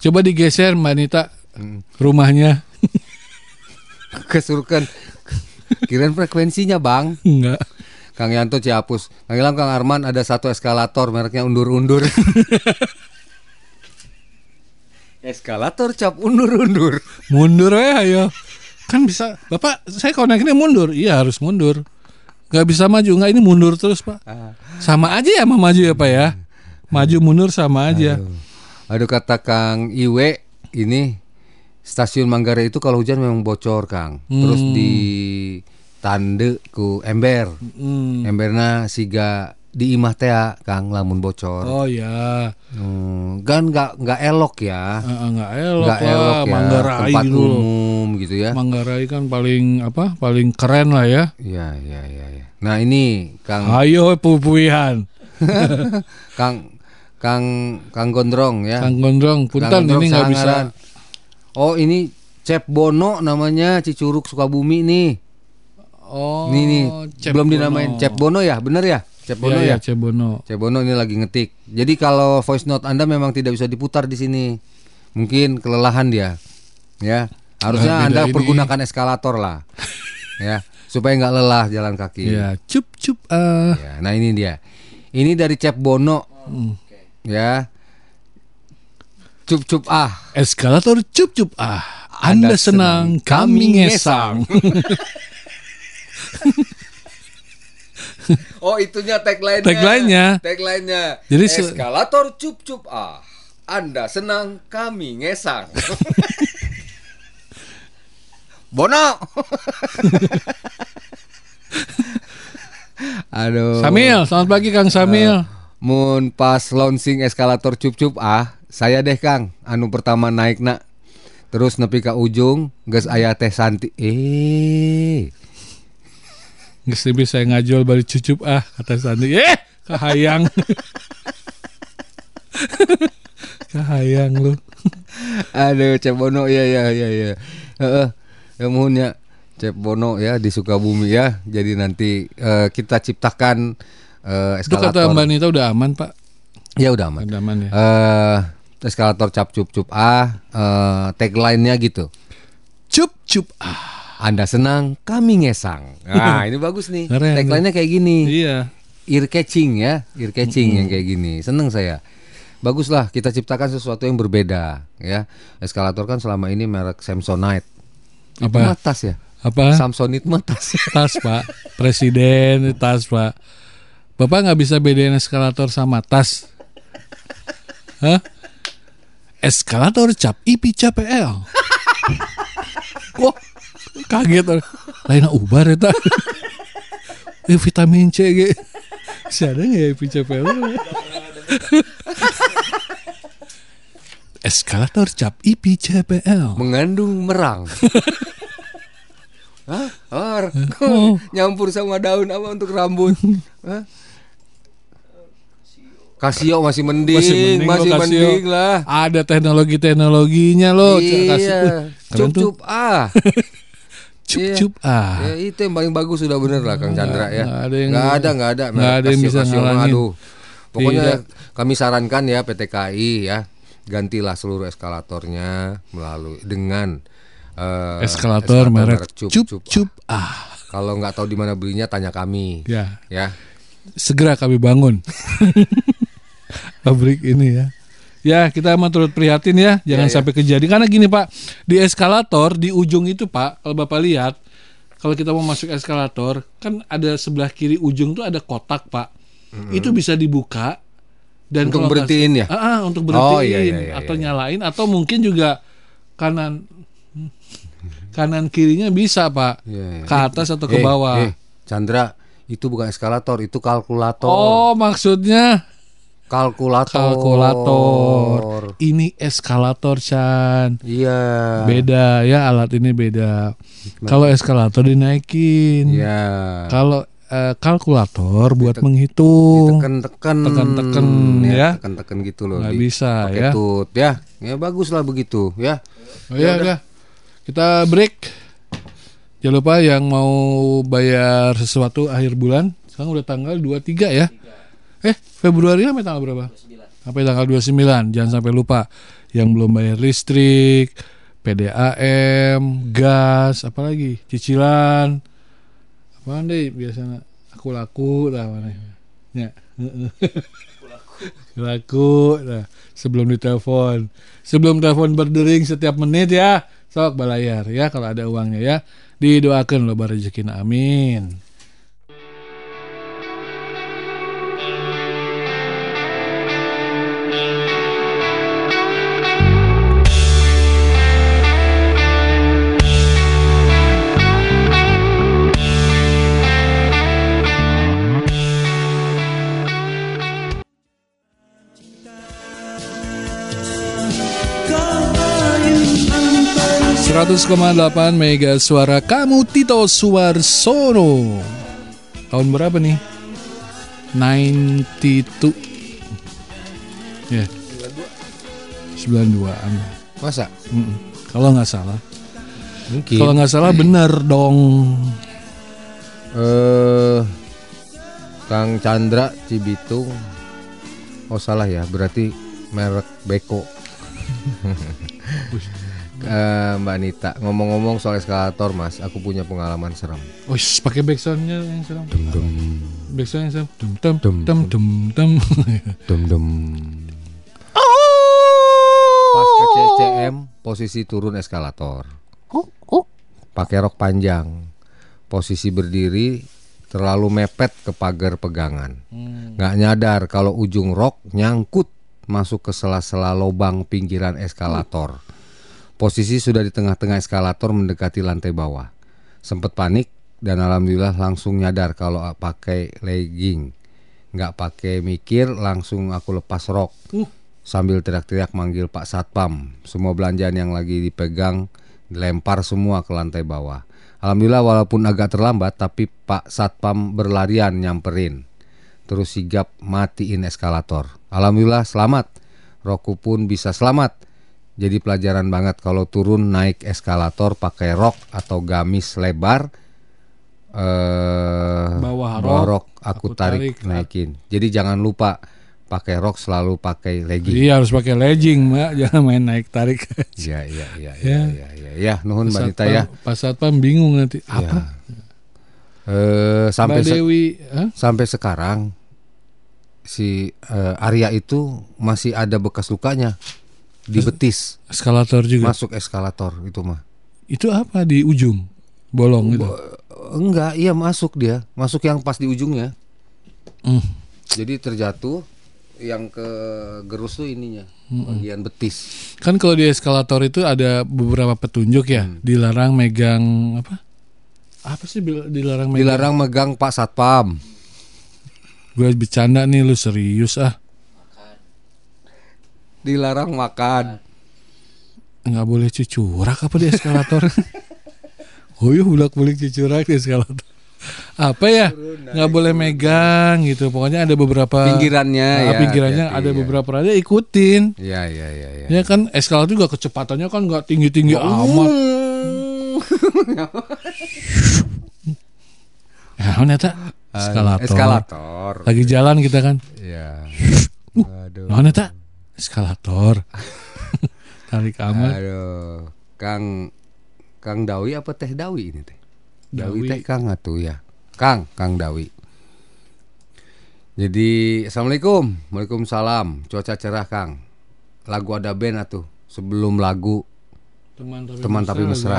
Coba digeser Mbak Nita Hmm. rumahnya. Kesurukan. Kirain frekuensinya bang. Enggak. Kang Yanto Ciapus. Kang Ilham Kang Arman ada satu eskalator mereknya undur-undur. eskalator cap undur-undur. Mundur ya ayo. Kan bisa. Bapak, saya koneknya mundur. Iya, harus mundur. Nggak bisa maju. Nggak ini mundur terus, Pak. Ah. Sama aja ya sama maju ya, Pak ya. Maju mundur sama aja. Aduh. Aduh kata Kang Iwe ini stasiun Manggarai itu kalau hujan memang bocor Kang. Terus Hmm. di tande ku ember. Hmm. Emberna siga di imah teh Kang lamun bocor. Oh ya. Hmm, kan nggak nggak elok ya. Nggak elok Nggak lah, elok ya. Manggarai Tempat gitu loh. umum gitu ya. Manggarai kan paling apa? Paling keren lah ya. Iya iya iya. iya. Nah ini Kang Ayo pupuihan. Kang Kang Kang Gondrong ya. Kang Gondrong, punten ini nggak bisa. Oh ini Cep Bono namanya Cicurug Sukabumi nih. Oh, Nih nih Cep belum Bono. dinamain Cep Bono ya, bener ya? Cep Bono Iya, ya. iya, Cep Bono. Cep Bono ini lagi ngetik. Jadi kalau voice note Anda memang tidak bisa diputar di sini. Mungkin kelelahan dia. Ya. Harusnya Nah, Anda ini. pergunakan eskalator lah. ya, supaya nggak lelah jalan kaki. Iya, cup cup ah. Ya, nah ini dia. Ini dari Cep Bono. Hmm. Ya. Cup cup ah. Eskalator cup cup ah. Anda, senang, kami ngesang. oh itunya tagline-nya. Tagline-nya. Tagline-nya. Jadi eskalator cup cup ah. Anda senang, kami ngesang. Bono. Aduh. Samil, selamat pagi Kang Samil. Mun pas launching eskalator cup cup ah, saya deh Kang, anu pertama naik nak. Terus nepi ka ujung, geus aya teh Santi. Eh. Geus teu bisa ngajol balik cucup ah kata Sandi. Eh, kahayang. kahayang lu. Aduh, Cep Bono ya ya ya ya. Heeh. Ya mohon ya Cep Bono ya di Sukabumi ya. Jadi nanti eh, kita ciptakan eh, Itu kata eskalator. Mbak Nita udah aman, Pak. Ya udah aman. Udah aman ya. Eh eskalator cap cup cup ah eh, tagline-nya gitu. Cup cup ah. Anda senang, kami ngesang. Nah, ini bagus nih. Tagline-nya kayak gini. Iya. Ear catching ya, ear catching yang kayak gini. Seneng saya. Baguslah kita ciptakan sesuatu yang berbeda ya. Eskalator kan selama ini merek Samsonite. Itu Apa? mah tas ya? Apa? Samsonite mah tas. Tas, Pak. Presiden tas, Pak. Bapak nggak bisa bedain eskalator sama tas. Hah? Eskalator cap IP CPL. Wah, kaget. Lain ubar eta. Eh vitamin C ge. Si ada nggak ya CPL? Eskalator cap IP CPL. Mengandung merang. Hah? Or, Oh. nyampur sama daun apa untuk rambut? Hah? Kasio masih mending, masih Masih mending, lo, Casio. lah. Ada teknologi-teknologinya loh. iya, Keren tuh. Ah. Cup-cup ah. Ya, itu yang paling bagus sudah bener lah Kang Chandra ya. nggak ada yang- nggak ada, nggak ada. nggak ada yang bisa ngalangin. aduh. Pokoknya Tidak. kami sarankan ya PT KAI ya, gantilah seluruh eskalatornya melalui dengan eh, Eskalator merek cup cup cup. cup ah. Kalau nggak tahu di mana belinya tanya kami. Ya. Ya. Segera kami bangun. Pabrik ini ya. Ya kita amat turut prihatin ya, jangan Ya, ya. sampai kejadian. Karena gini Pak, di eskalator di ujung itu Pak, kalau Bapak lihat, kalau kita mau masuk eskalator, kan ada sebelah kiri ujung tuh ada kotak Pak. Itu bisa dibuka dan Untuk berhentiin ya? Ah, ah, untuk berhentiin Oh, iya, iya, iya, atau iya. nyalain atau mungkin juga kanan kanan kirinya bisa Pak. Iya, iya. Ke atas atau ke Eh, bawah. eh, Chandra, itu bukan eskalator, itu kalkulator. Oh, maksudnya kalkulator. kalkulator. Ini eskalator, Chan. Iya. Beda ya alat ini beda. Kalau eskalator dinaikin. Iya. Kalau eh, kalkulator buat menghitung. Tekan-tekan. Tekan-tekan ya. Tekan-tekan gitu loh. Nggak di- bisa ya. tut ya. Ya bagus lah begitu ya. Oh ya udah. Kita break. Jangan lupa yang mau bayar sesuatu akhir bulan, sekarang udah tanggal 23 ya. Eh, Februari sampai tanggal berapa? Sampai tanggal 29. Jangan sampai lupa yang belum bayar listrik, PDAM, gas, apalagi cicilan. Apaan deh biasanya aku laku lah mana. Ya. laku nah sebelum ditelepon sebelum telepon berdering setiap menit ya sok balayar ya kalau ada uangnya ya didoakan lo rezeki amin 100,8 Mega Suara Kamu Tito Suwarsono Tahun berapa nih? 92 Ya 92an Masa? Mm-mm. Kalau nggak salah Mungkin. Kalau nggak salah bener dong Eh Kang Chandra Cibitung. Oh salah ya, berarti merek Beko. Eh, Mbak Nita, ngomong-ngomong soal eskalator, Mas, aku punya pengalaman serem. Oh, pakai backsoundnya yang serem. Dum dum Backsound yang serem. Dum dum dum dum dum dum. dum dum. Pas ke CCM, posisi turun eskalator. Pakai rok panjang. Posisi berdiri terlalu mepet ke pagar pegangan. Nggak nyadar kalau ujung rok nyangkut masuk ke sela-sela lubang pinggiran eskalator. Posisi sudah di tengah-tengah eskalator mendekati lantai bawah. Sempet panik dan alhamdulillah langsung nyadar kalau pakai legging. Nggak pakai mikir langsung aku lepas rok. Sambil teriak-teriak manggil Pak Satpam. Semua belanjaan yang lagi dipegang dilempar semua ke lantai bawah. Alhamdulillah walaupun agak terlambat tapi Pak Satpam berlarian nyamperin. Terus sigap matiin eskalator. Alhamdulillah selamat. Roku pun bisa selamat. Jadi pelajaran banget kalau turun naik eskalator pakai rok atau gamis lebar eh Bawah bawah rok, rok aku, tarik, naikin. Jadi jangan lupa pakai rok selalu pakai legging. Iya harus pakai legging, Mbak. Jangan main naik tarik. Iya iya iya Ya. iya iya iya. Ya, nuhun Mbak Pas Nita ya. Pas Satpam bingung nanti apa? Eh sampai Mbak se- Dewi, hah? sampai sekarang si eh, Arya itu masih ada bekas lukanya di betis. Eskalator juga. Masuk eskalator itu mah. Itu apa di ujung? Bolong gitu. Enggak, iya masuk dia. Masuk yang pas di ujungnya. Hmm. Jadi terjatuh yang ke gerus tuh ininya, Hmm. bagian betis. Kan kalau di eskalator itu ada beberapa petunjuk ya, Hmm. dilarang megang apa? Apa sih dilarang megang? Dilarang megang Pak Satpam. Gue bercanda nih lu serius ah. Dilarang makan. Nggak boleh cucurak apa di eskalator? oh iya bulak balik cucurak di eskalator. Apa ya? Nggak boleh megang gitu. Pokoknya ada beberapa Pinggirannya Ah, ya, Pinggirannya ada ya. beberapa rada ikutin. Iya iya iya iya. Ya kan eskalator juga kecepatannya kan nggak tinggi-tinggi amat. Ya, neta eskalator. eskalator. Lagi jalan kita kan. Iya. Uh, nah, neta eskalator. Tarik amat. Aduh, Kang Kang Dawi apa Teh Dawi ini teh? Dawi, Dawi. teh Kang atuh ya. Kang, Kang Dawi. Jadi Assalamualaikum Waalaikumsalam Cuaca cerah Kang Lagu ada band atuh Sebelum lagu Teman tapi Teman mesra, tapi mesra?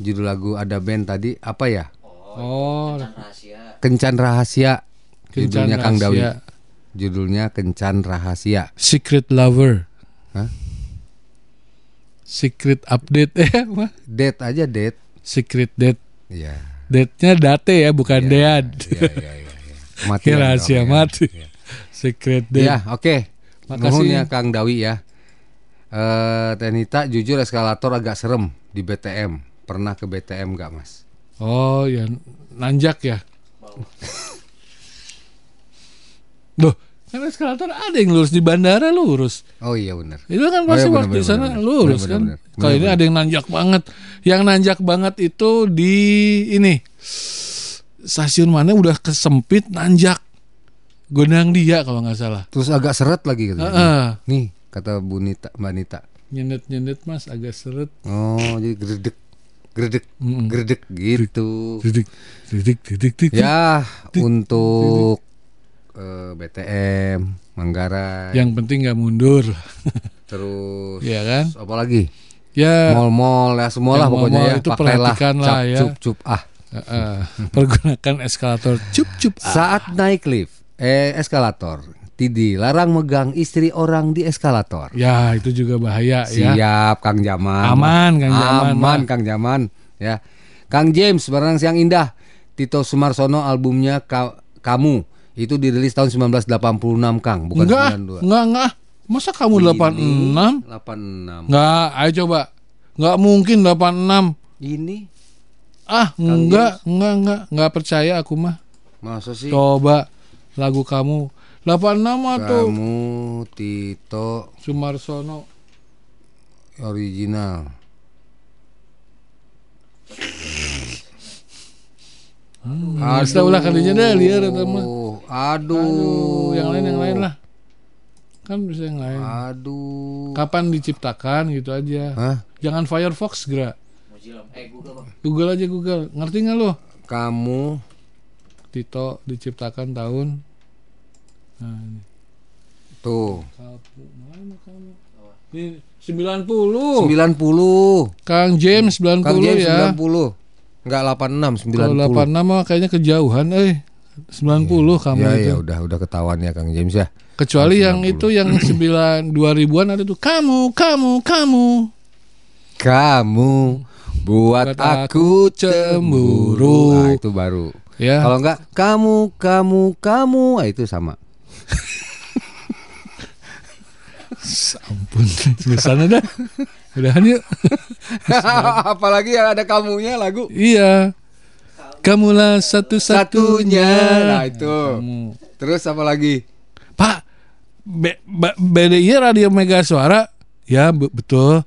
Judul lagu ada band tadi Apa ya? Oh, Kencan Rahasia Kencan Judulnya Kang Dawi Rahasia. Judulnya Kencan Rahasia Secret Lover. Hah? Secret update eh apa? Date aja date Secret date. Iya Date-nya date ya, bukan dead. Iya iya iya Mati Kira yang rahasia dong, ya. mati. Secret date. Ya, oke. Makasih. Nuhun ya Kang Dawi ya. Eh Tenita jujur eskalator agak serem di BTM. Pernah ke BTM nggak Mas? Oh, ya nanjak ya. Loh, kan eskalator ada yang lurus di bandara lurus. Oh iya benar. Itu kan Oh, pasti iya, benar, waktu di sana benar. lurus Benar, kan. Kalau ini ada yang nanjak banget. Yang nanjak banget itu di ini stasiun mana udah kesempit nanjak. Gondang dia kalau nggak salah. Terus agak seret lagi gitu. Heeh. Nih kata Bu Nita, Mbak Nita. Nyendet nyendet mas agak seret. Oh jadi gredek, gredek, Mm-mm. gredek gitu. Didik, didik, didik. Ya untuk eh, BTM, Manggarai, Yang penting nggak mundur. terus Iya kan? apa lagi? Ya. Mall-mall ya semualah Yang pokoknya mall-mall ya. itu Pakailah perhatikan lah cap, ya. cup, cup, ah. Heeh. pergunakan eskalator cup cup ah. Saat naik lift, eh eskalator, Tidi larang megang istri orang di eskalator. Ya itu juga bahaya ya. Siap Kang Jaman. Aman, Kang Jaman, Aman. Kang Jaman. Ya. Kang James Barang Siang Indah. Tito Sumarsono albumnya Ka- Kamu itu dirilis tahun 1986 Kang, bukan Enggak, 92. enggak, enggak. Masa kamu 86? 86. Enggak, ayo coba. Nggak mungkin 86. Ini Ah, Kang enggak, enggak, enggak, enggak percaya aku mah. masa sih? Coba lagu kamu 86 atau Kamu Tito Sumarsono original. Hmm, Bisa ulah kalinya dah liar eta mah. Aduh. Aduh, yang lain yang lain lah. Kan bisa yang lain. Aduh. Kapan diciptakan gitu aja. Hah? Jangan Firefox gerak. Eh Google bang. Google aja Google. Ngerti nggak lo? Kamu Tito diciptakan tahun. Nah, ini. tuh Kamu, mana kamu? Ini 90. 90. Kang James 90 Kang James ya. 90. Enggak 86, 90. Kalau 86 mah kayaknya kejauhan eh. 90 kamu ya, itu. ya udah udah ketahuan ya Kang James ya. Kecuali Tahun yang 90. itu yang 9 2000-an ada tuh kamu, kamu, kamu. Kamu buat Buat aku cemburu. Nah, itu baru. Ya. Kalau enggak kamu kamu kamu ah, itu sama. Ampun, di sana dah. Udahan yuk. Apalagi yang ada kamunya lagu. Iya. Kamulah satu-satunya. Nah, itu. Terus apa lagi? Pak, B B- BDI Radio Mega Suara. Ya, be- betul.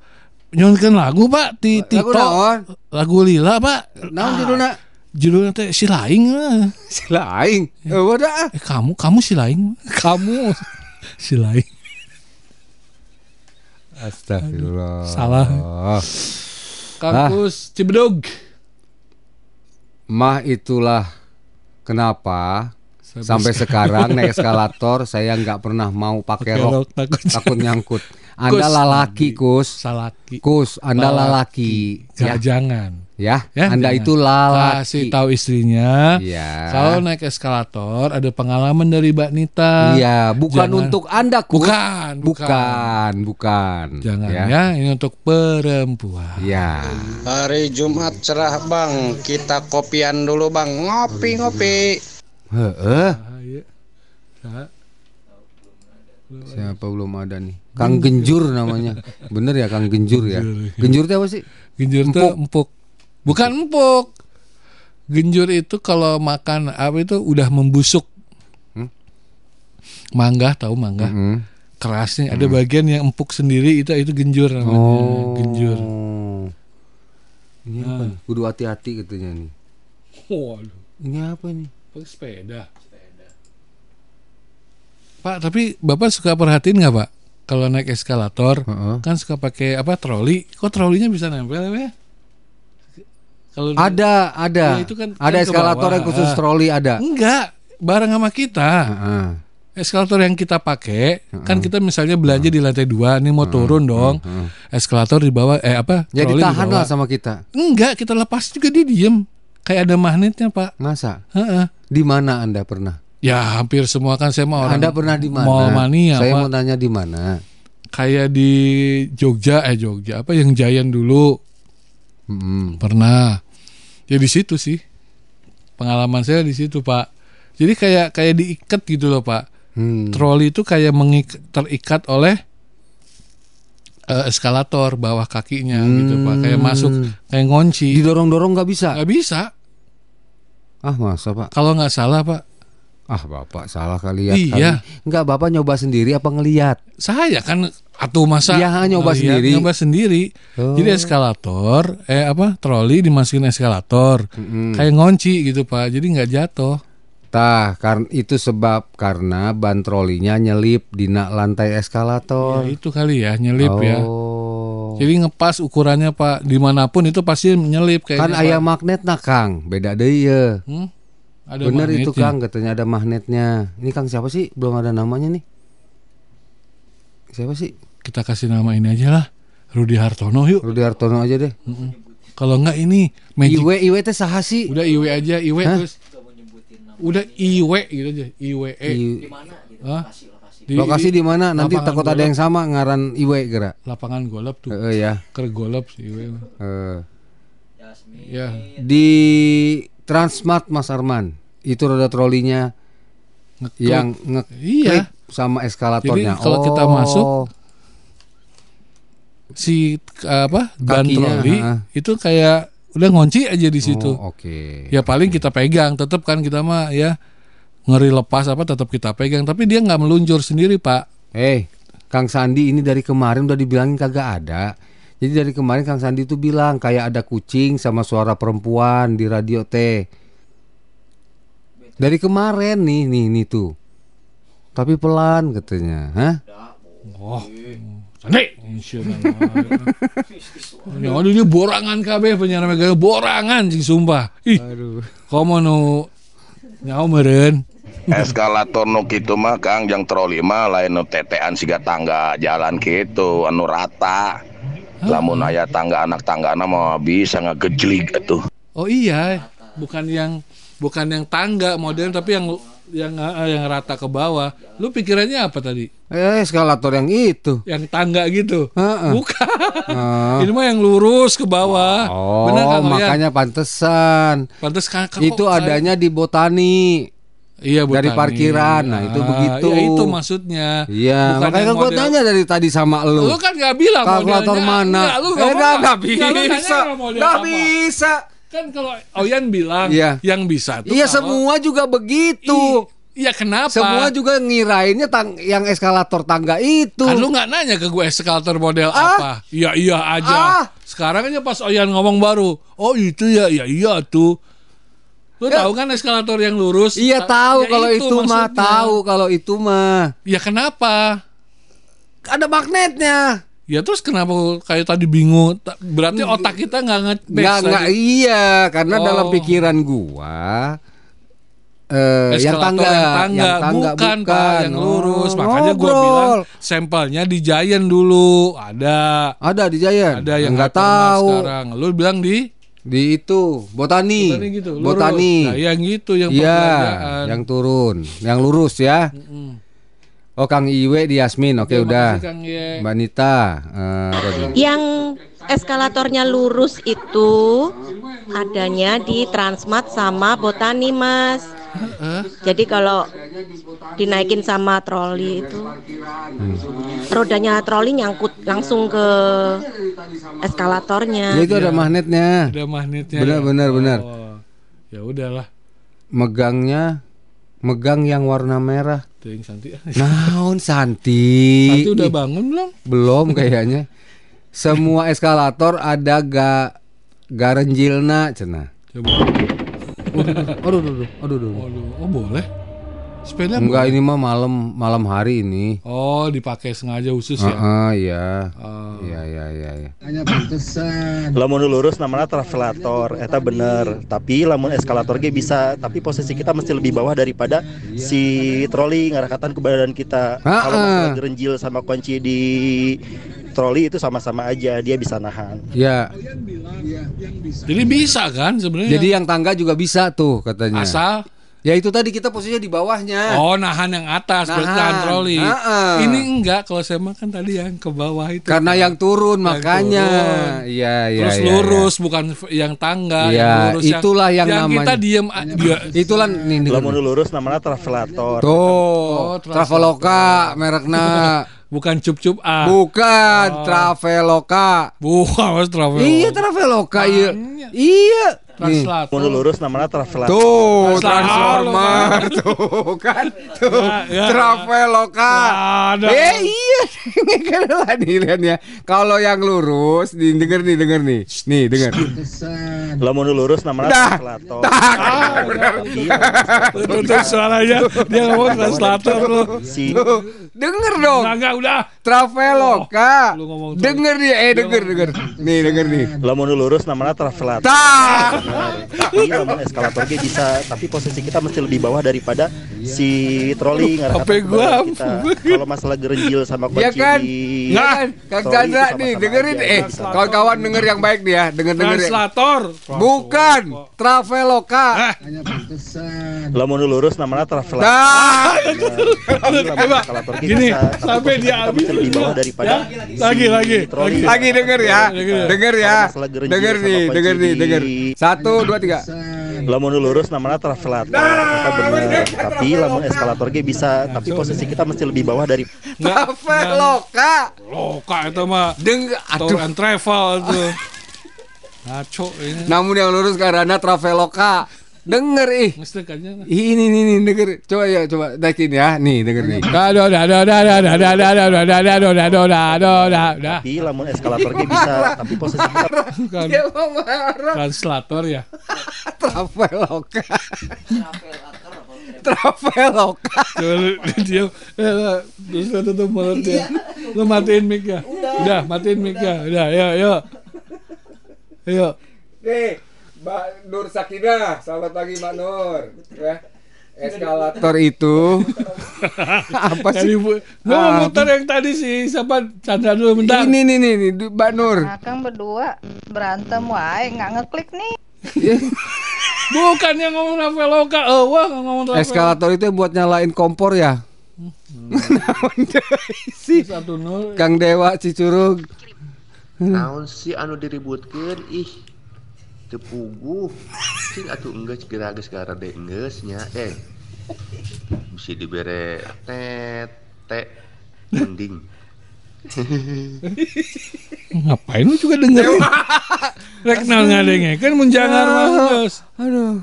Nyonkan lagu, Pak. Ti Lagu Tito. naon? Lagu Lila, Pak. Naon judulna? Judulnya teh si laing. lah. Si laing. Eh, udah. Eh, kamu, kamu si laing. Kamu si laing. Astagfirullah. Salah. Kampus Cibedug. Mah itulah kenapa Sampai sampai sekarang naik eskalator saya nggak pernah mau pakai rok, rok, takut. takut nyangkut. Anda Kus. lalaki, Kus. Salaki. Kus, Anda lalaki. Ya, Ya, jangan. Ya, Ya, Anda jangan. itu lalaki. Kasih tahu istrinya. Iya. Kalau naik eskalator ada pengalaman dari Mbak Nita. Iya, bukan Jangan- untuk Anda, Kus. Bukan, bukan, bukan. Jangan ya. ya. ini untuk perempuan. Ya. Hari Jumat cerah bang, kita kopian dulu bang, ngopi-ngopi. Heeh. Ya. Siapa belum ada nih? Kang Genjur namanya. Bener ya Kang Genjur ya. Genjur itu apa sih? Genjur itu empuk. Bukan empuk. Genjur itu kalau makan apa itu udah membusuk. Hmm? Mangga tahu mangga? Mm-mm. Kerasnya ada bagian yang empuk sendiri itu itu genjur namanya. Oh. Genjur. Ini apa nih? Kudu hati-hati katanya nih. Waduh. Ini apa nih? Pakai sepeda. Pak, tapi Bapak suka perhatiin nggak Pak? Kalau naik eskalator, kan suka pakai apa troli? Kok trolinya bisa nempel ya? Kalau Ada, ada. Ya, itu kan- ada kan eskalator yang khusus troli ada. Enggak, bareng sama kita. Heeh. Eskalator yang kita pakai, kan kita misalnya belanja di lantai dua, ini mau turun dong. Eskalator di bawah, eh apa? Ya di ditahan bawah. lah sama kita. Enggak, kita lepas juga dia diem. Kayak ada magnetnya pak. Masa? Heeh. Di mana Anda pernah? Ya hampir semua kan saya mau orang Anda pernah di mana? Mall mania Saya Pak. mau tanya di mana? Kayak di Jogja eh Jogja apa yang Giant dulu. Hmm. Pernah. Ya di situ sih. Pengalaman saya di situ, Pak. Jadi kayak kayak diikat gitu loh, Pak. Hmm. Troli itu kayak mengik- terikat oleh eh, eskalator bawah kakinya gitu, Pak. Kayak Hmm. masuk kayak ngunci. Didorong-dorong nggak bisa? Nggak bisa. Ah masa Pak? Kalau nggak salah, Pak. Ah Bapak salah kali ya. Iya. kali. Enggak Bapak nyoba sendiri apa ngelihat? Saya kan atau masa Iya, nyoba ngeliat, sendiri. nyoba sendiri. Oh. Jadi eskalator, eh apa troli dimasukin eskalator, Mm-mm. kayak ngunci gitu pak. Jadi nggak jatuh. Tah, karena itu sebab karena ban trolinya nyelip di nak lantai eskalator. Ya, itu kali ya nyelip ya. Oh. Jadi ngepas ukurannya pak. Di mana pun itu pasti nyelip kayaknya. Kan ayam magnet nah Kang, beda deh ya. Hmm? Ada Bener itu magnetnya. Kang, katanya ada magnetnya. Ini Kang siapa sih? Belum ada namanya nih. Siapa sih? Kita kasih nama ini aja lah. Rudi Hartono yuk. Rudi Hartono aja deh. Kalau nggak ini Magic. Iwe Iwe teh saha sih? Udah Iwe aja Iwe Hah? terus. Udah Iwe gitu aja. Iwe. I- Hah? Lokasi di mana? Nanti takut ada golep. yang sama ngaran Iwe gerak. Lapangan golep tuh. Heeh ya. Ker golep sih Iwe. Eh, Ya. di Transmart Mas Arman itu roda trolinya yang ngeklip Iya. Sama eskalatornya. Jadi kalau kita Oh. masuk, si apa ban troli itu kayak udah ngunci aja di situ. Oh, oke. Ya paling kita pegang, tetap kan kita mah ya ngeri lepas apa tetap kita pegang, tapi dia nggak meluncur sendiri pak. Eh, Kang Sandi ini dari kemarin udah dibilangin kagak ada. Jadi dari kemarin Kang Sandi itu bilang kayak ada kucing sama suara perempuan di radio teh. Dari kemarin nih, nih, nih tuh. Tapi pelan katanya, hah? Oh, Sandi. Yang ada dia borangan kabeh penyiar megaya borangan sih sumpah. Ih, komo nu nyawa meren. eskalator nu kitu mah Kang jang troli mah lain nu tetean siga tangga jalan gitu anu rata lamun aya tangga anak tanggana mah bisa ngegejlik atuh Oh iya, bukan yang bukan yang tangga modern tapi yang yang eh, yang rata ke bawah. Lu pikirannya apa tadi? Eh, eskalator yang itu. Yang tangga gitu? Bukan. Ah. Ini mah yang lurus ke bawah. Oh, Benar Kang Oyan? makanya pantesan. Pantes kan kok Itu adanya di botani. Iya, Dari Botani. parkiran. Nah, itu Ah, begitu. Ya itu maksudnya. Iya, makanya kan gue tanya dari tadi sama lu. Lu kan gak bilang Kalkulator mana? Enggak, lu eh, Enggak, lu nanya bisa. apa. bisa. Kan kalau Oyan bilang Iya. yang bisa tuh Iya, semua juga begitu. Iya kenapa? Semua juga ngirainnya tang yang eskalator tangga itu. Kan lu nggak nanya ke gue eskalator model Ah. apa? Iya iya aja. Ah. Sekarang aja pas Oyan ngomong baru, oh itu ya, ya iya tuh. Lu tahu kan eskalator yang lurus? Iya Ta- tahu ya kalau itu, mah maksudnya. tahu kalau itu mah. Ya kenapa? Ada magnetnya. Ya terus kenapa kayak tadi bingung? Berarti otak kita nggak nge Enggak enggak iya karena Oh. dalam pikiran gua eh yang Eskalator tangga, yang tangga, bukan, Pak, yang lurus. Oh, Makanya gua bilang sampelnya di Giant dulu ada. Ada di Giant. Ada yang Nggak tahu. sekarang. Lu bilang di di itu botani. Botani gitu, lurus. Botani. Nah, yang gitu yang perbelanjaan. yang turun, yang lurus ya. Oh Kang Iwe di Yasmin, oke Oke, udah. makasih, Kang Iwe. Mbak Nita, eh, Rodi. Yang eskalatornya lurus itu adanya di Transmart sama Botani, Mas. Jadi kalau dinaikin sama troli itu rodanya troli nyangkut langsung ke eskalatornya. Ya, itu ada magnetnya. Ada magnetnya. Benar ya. benar benar. Oh, ya udahlah. Megangnya megang yang warna merah. Yang Santi. Naon Santi? Santi udah bangun belum? Belum kayaknya. Semua eskalator ada ga garenjilna cenah. Coba. Aduh, aduh, aduh, aduh, aduh. Oh boleh. Sepeda Enggak ini mah malam malam hari ini. Oh, dipakai sengaja khusus ya. Heeh, iya. Oh. Iya, iya, iya, iya. lamun nu lurus namanya travelator eta bener tapi lamun eskalator ge bisa tapi posisi kita mesti lebih bawah daripada si troli ngarakatan ke badan kita Ha-ha. kalau masalah gerenjil sama kunci di troli itu sama-sama aja dia bisa nahan Ya. Jadi bisa kan sebenarnya. Jadi yang tangga juga bisa tuh katanya. asal Ya itu tadi kita posisinya di bawahnya. oh nahan yang atas berarti Nahan. tahan troli. Ha-ha. Ini enggak kalau saya makan tadi yang ke bawah itu. Karena yang turun Yang makanya. Iya, iya. Terus iya, lurus bukan f- yang tangga Iya, yang lurus itulah yang kita namanya. diem a- dia iya. Itulah nih nih. nu lurus namanya travelator Tuh, Oh, Traveloka merekna. bukan cup-cup A. Bukan Oh. Traveloka. Bukan Mas Travel. Iya Traveloka iya. Iya. Nih. Translator. nu lurus namanya travelator Tuh, Transformer. Tuh kan. Tuh, Ya, ya. Traveloka. Ada. Eh iya, kan lah nih lihat ya. Kalau yang lurus, nih, denger nih, denger nih. Nih, denger. Lamun lurus namanya Dah. travelator Untuk suaranya dia ngomong translator lu. si denger dong. Enggak, enggak udah. Traveloka. Lu ngomong tuh. Denger nih, eh denger, denger. Nih, denger nih. lamun lurus namanya travelator Tah. tapi lamun eskalator ge bisa tapi posisi kita mesti lebih bawah daripada si troli ngarakatan HP ke gua kalau masalah gerenjil sama kunci Ya kan? di Ya kan? Kang Chandra nih, dengerin eh kawan-kawan denger yang baik nih ya, denger denger. ya. Translator. Bukan, Traveloka. lamun nu lurus namanya travelator Nah, lamun ge Gini, sampai dia habis. lebih bawah daripada Ya, lagi, lagi, troli. lagi. lagi denger ya, Denger. ya, denger nih, denger nih, denger. Satu, dua, tiga. lamun lurus namanya travelator eta bener tapi lamun eskalator ge bisa tapi posisi kita mesti lebih bawah dari Traveloka. Loka itu mah Deng aduh. travel itu. Ngaco ini. Namun yang lurus karena Traveloka. Denger ih. Ini nih nih denger. Coba ya coba naikin ya. Nih denger nih. Aduh, aduh, aduh, aduh, aduh, aduh, aduh, aduh, aduh, aduh, aduh, aduh, aduh, aduh, aduh, aduh, aduh. tapi lamun eskalator ge bisa tapi posisi Kan Dia mau marah. translator ya. Traveloka. Traveloka. Dia eh, terus tutup mulut dia. Lu matiin mic ya. Udah, matiin mic ya. Udah, yuk, yuk. Yuk. Nih, Mbak Nur Sakinah, selamat pagi Mbak Nur. Ya. Eskalator itu apa sih? bu, gua mau muter yang tadi sih siapa Chandra dulu bentar. Ini nih nih nih Mbak Nur. Akang berdua berantem wae nggak ngeklik nih. Bukan yang ngomong Traveloka, eh wah ngomong Traveloka. Eskalator itu buat nyalain kompor ya. si Satu nol. Kang Dewa Cicurug. Hmm. naon si anu diributkan ih tepugu sing atuh enggeus gerages gara de enggeusnya eh. Mesti dibere tet tet mending. Ngapain lu juga dengerin? Reknal ngadenge kan menjangar mah. Aduh.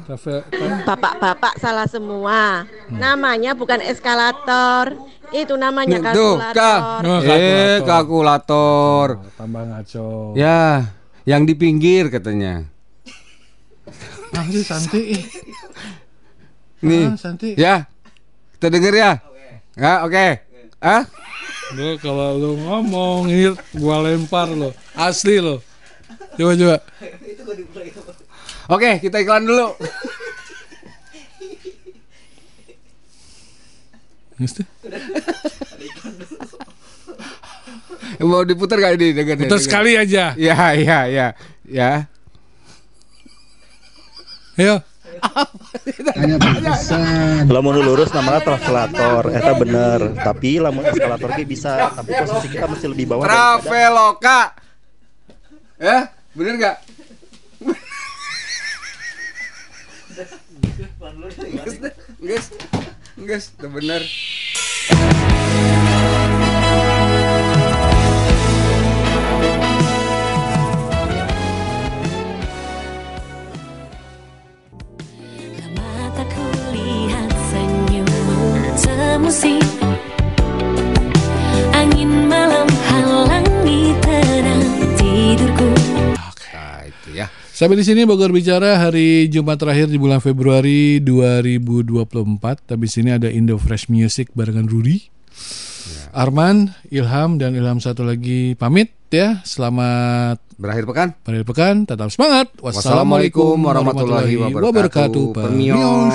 Bapak-bapak salah semua. Namanya bukan eskalator. Itu namanya kalkulator. Oh, eh, kalkulator. Oh, tambah ngaco. Ya, yang di pinggir katanya. Ah, Nanti Santi. Nih. Ah, ya. Kita denger ya. Ya, oke. Okay. Ah? Lu kalau lu ngomong hit gua lempar lo. Asli lo. Coba coba. Oke, kita iklan dulu. Mesti. Mau diputar gak ini denger Putar sekali aja. Ya, ya, ya. Ya. Ayo. Lamun lurus namanya travelator eta bener tapi lamun eskalator ge bisa tapi posisi kita mesti lebih bawah Traveloka. Ya, bener gak? Guys, guys, bener. Semusim Angin malam halangi tenang tidurku itu ya. Sampai di sini Bogor bicara hari Jumat terakhir di bulan Februari 2024. Habis ini ada Indo Fresh Music barengan Rudi. Arman, Ilham dan Ilham satu lagi pamit ya. Selamat berakhir pekan. Berakhir pekan, tetap semangat. Wassalamualaikum warahmatullahi wabarakatuh. Permios.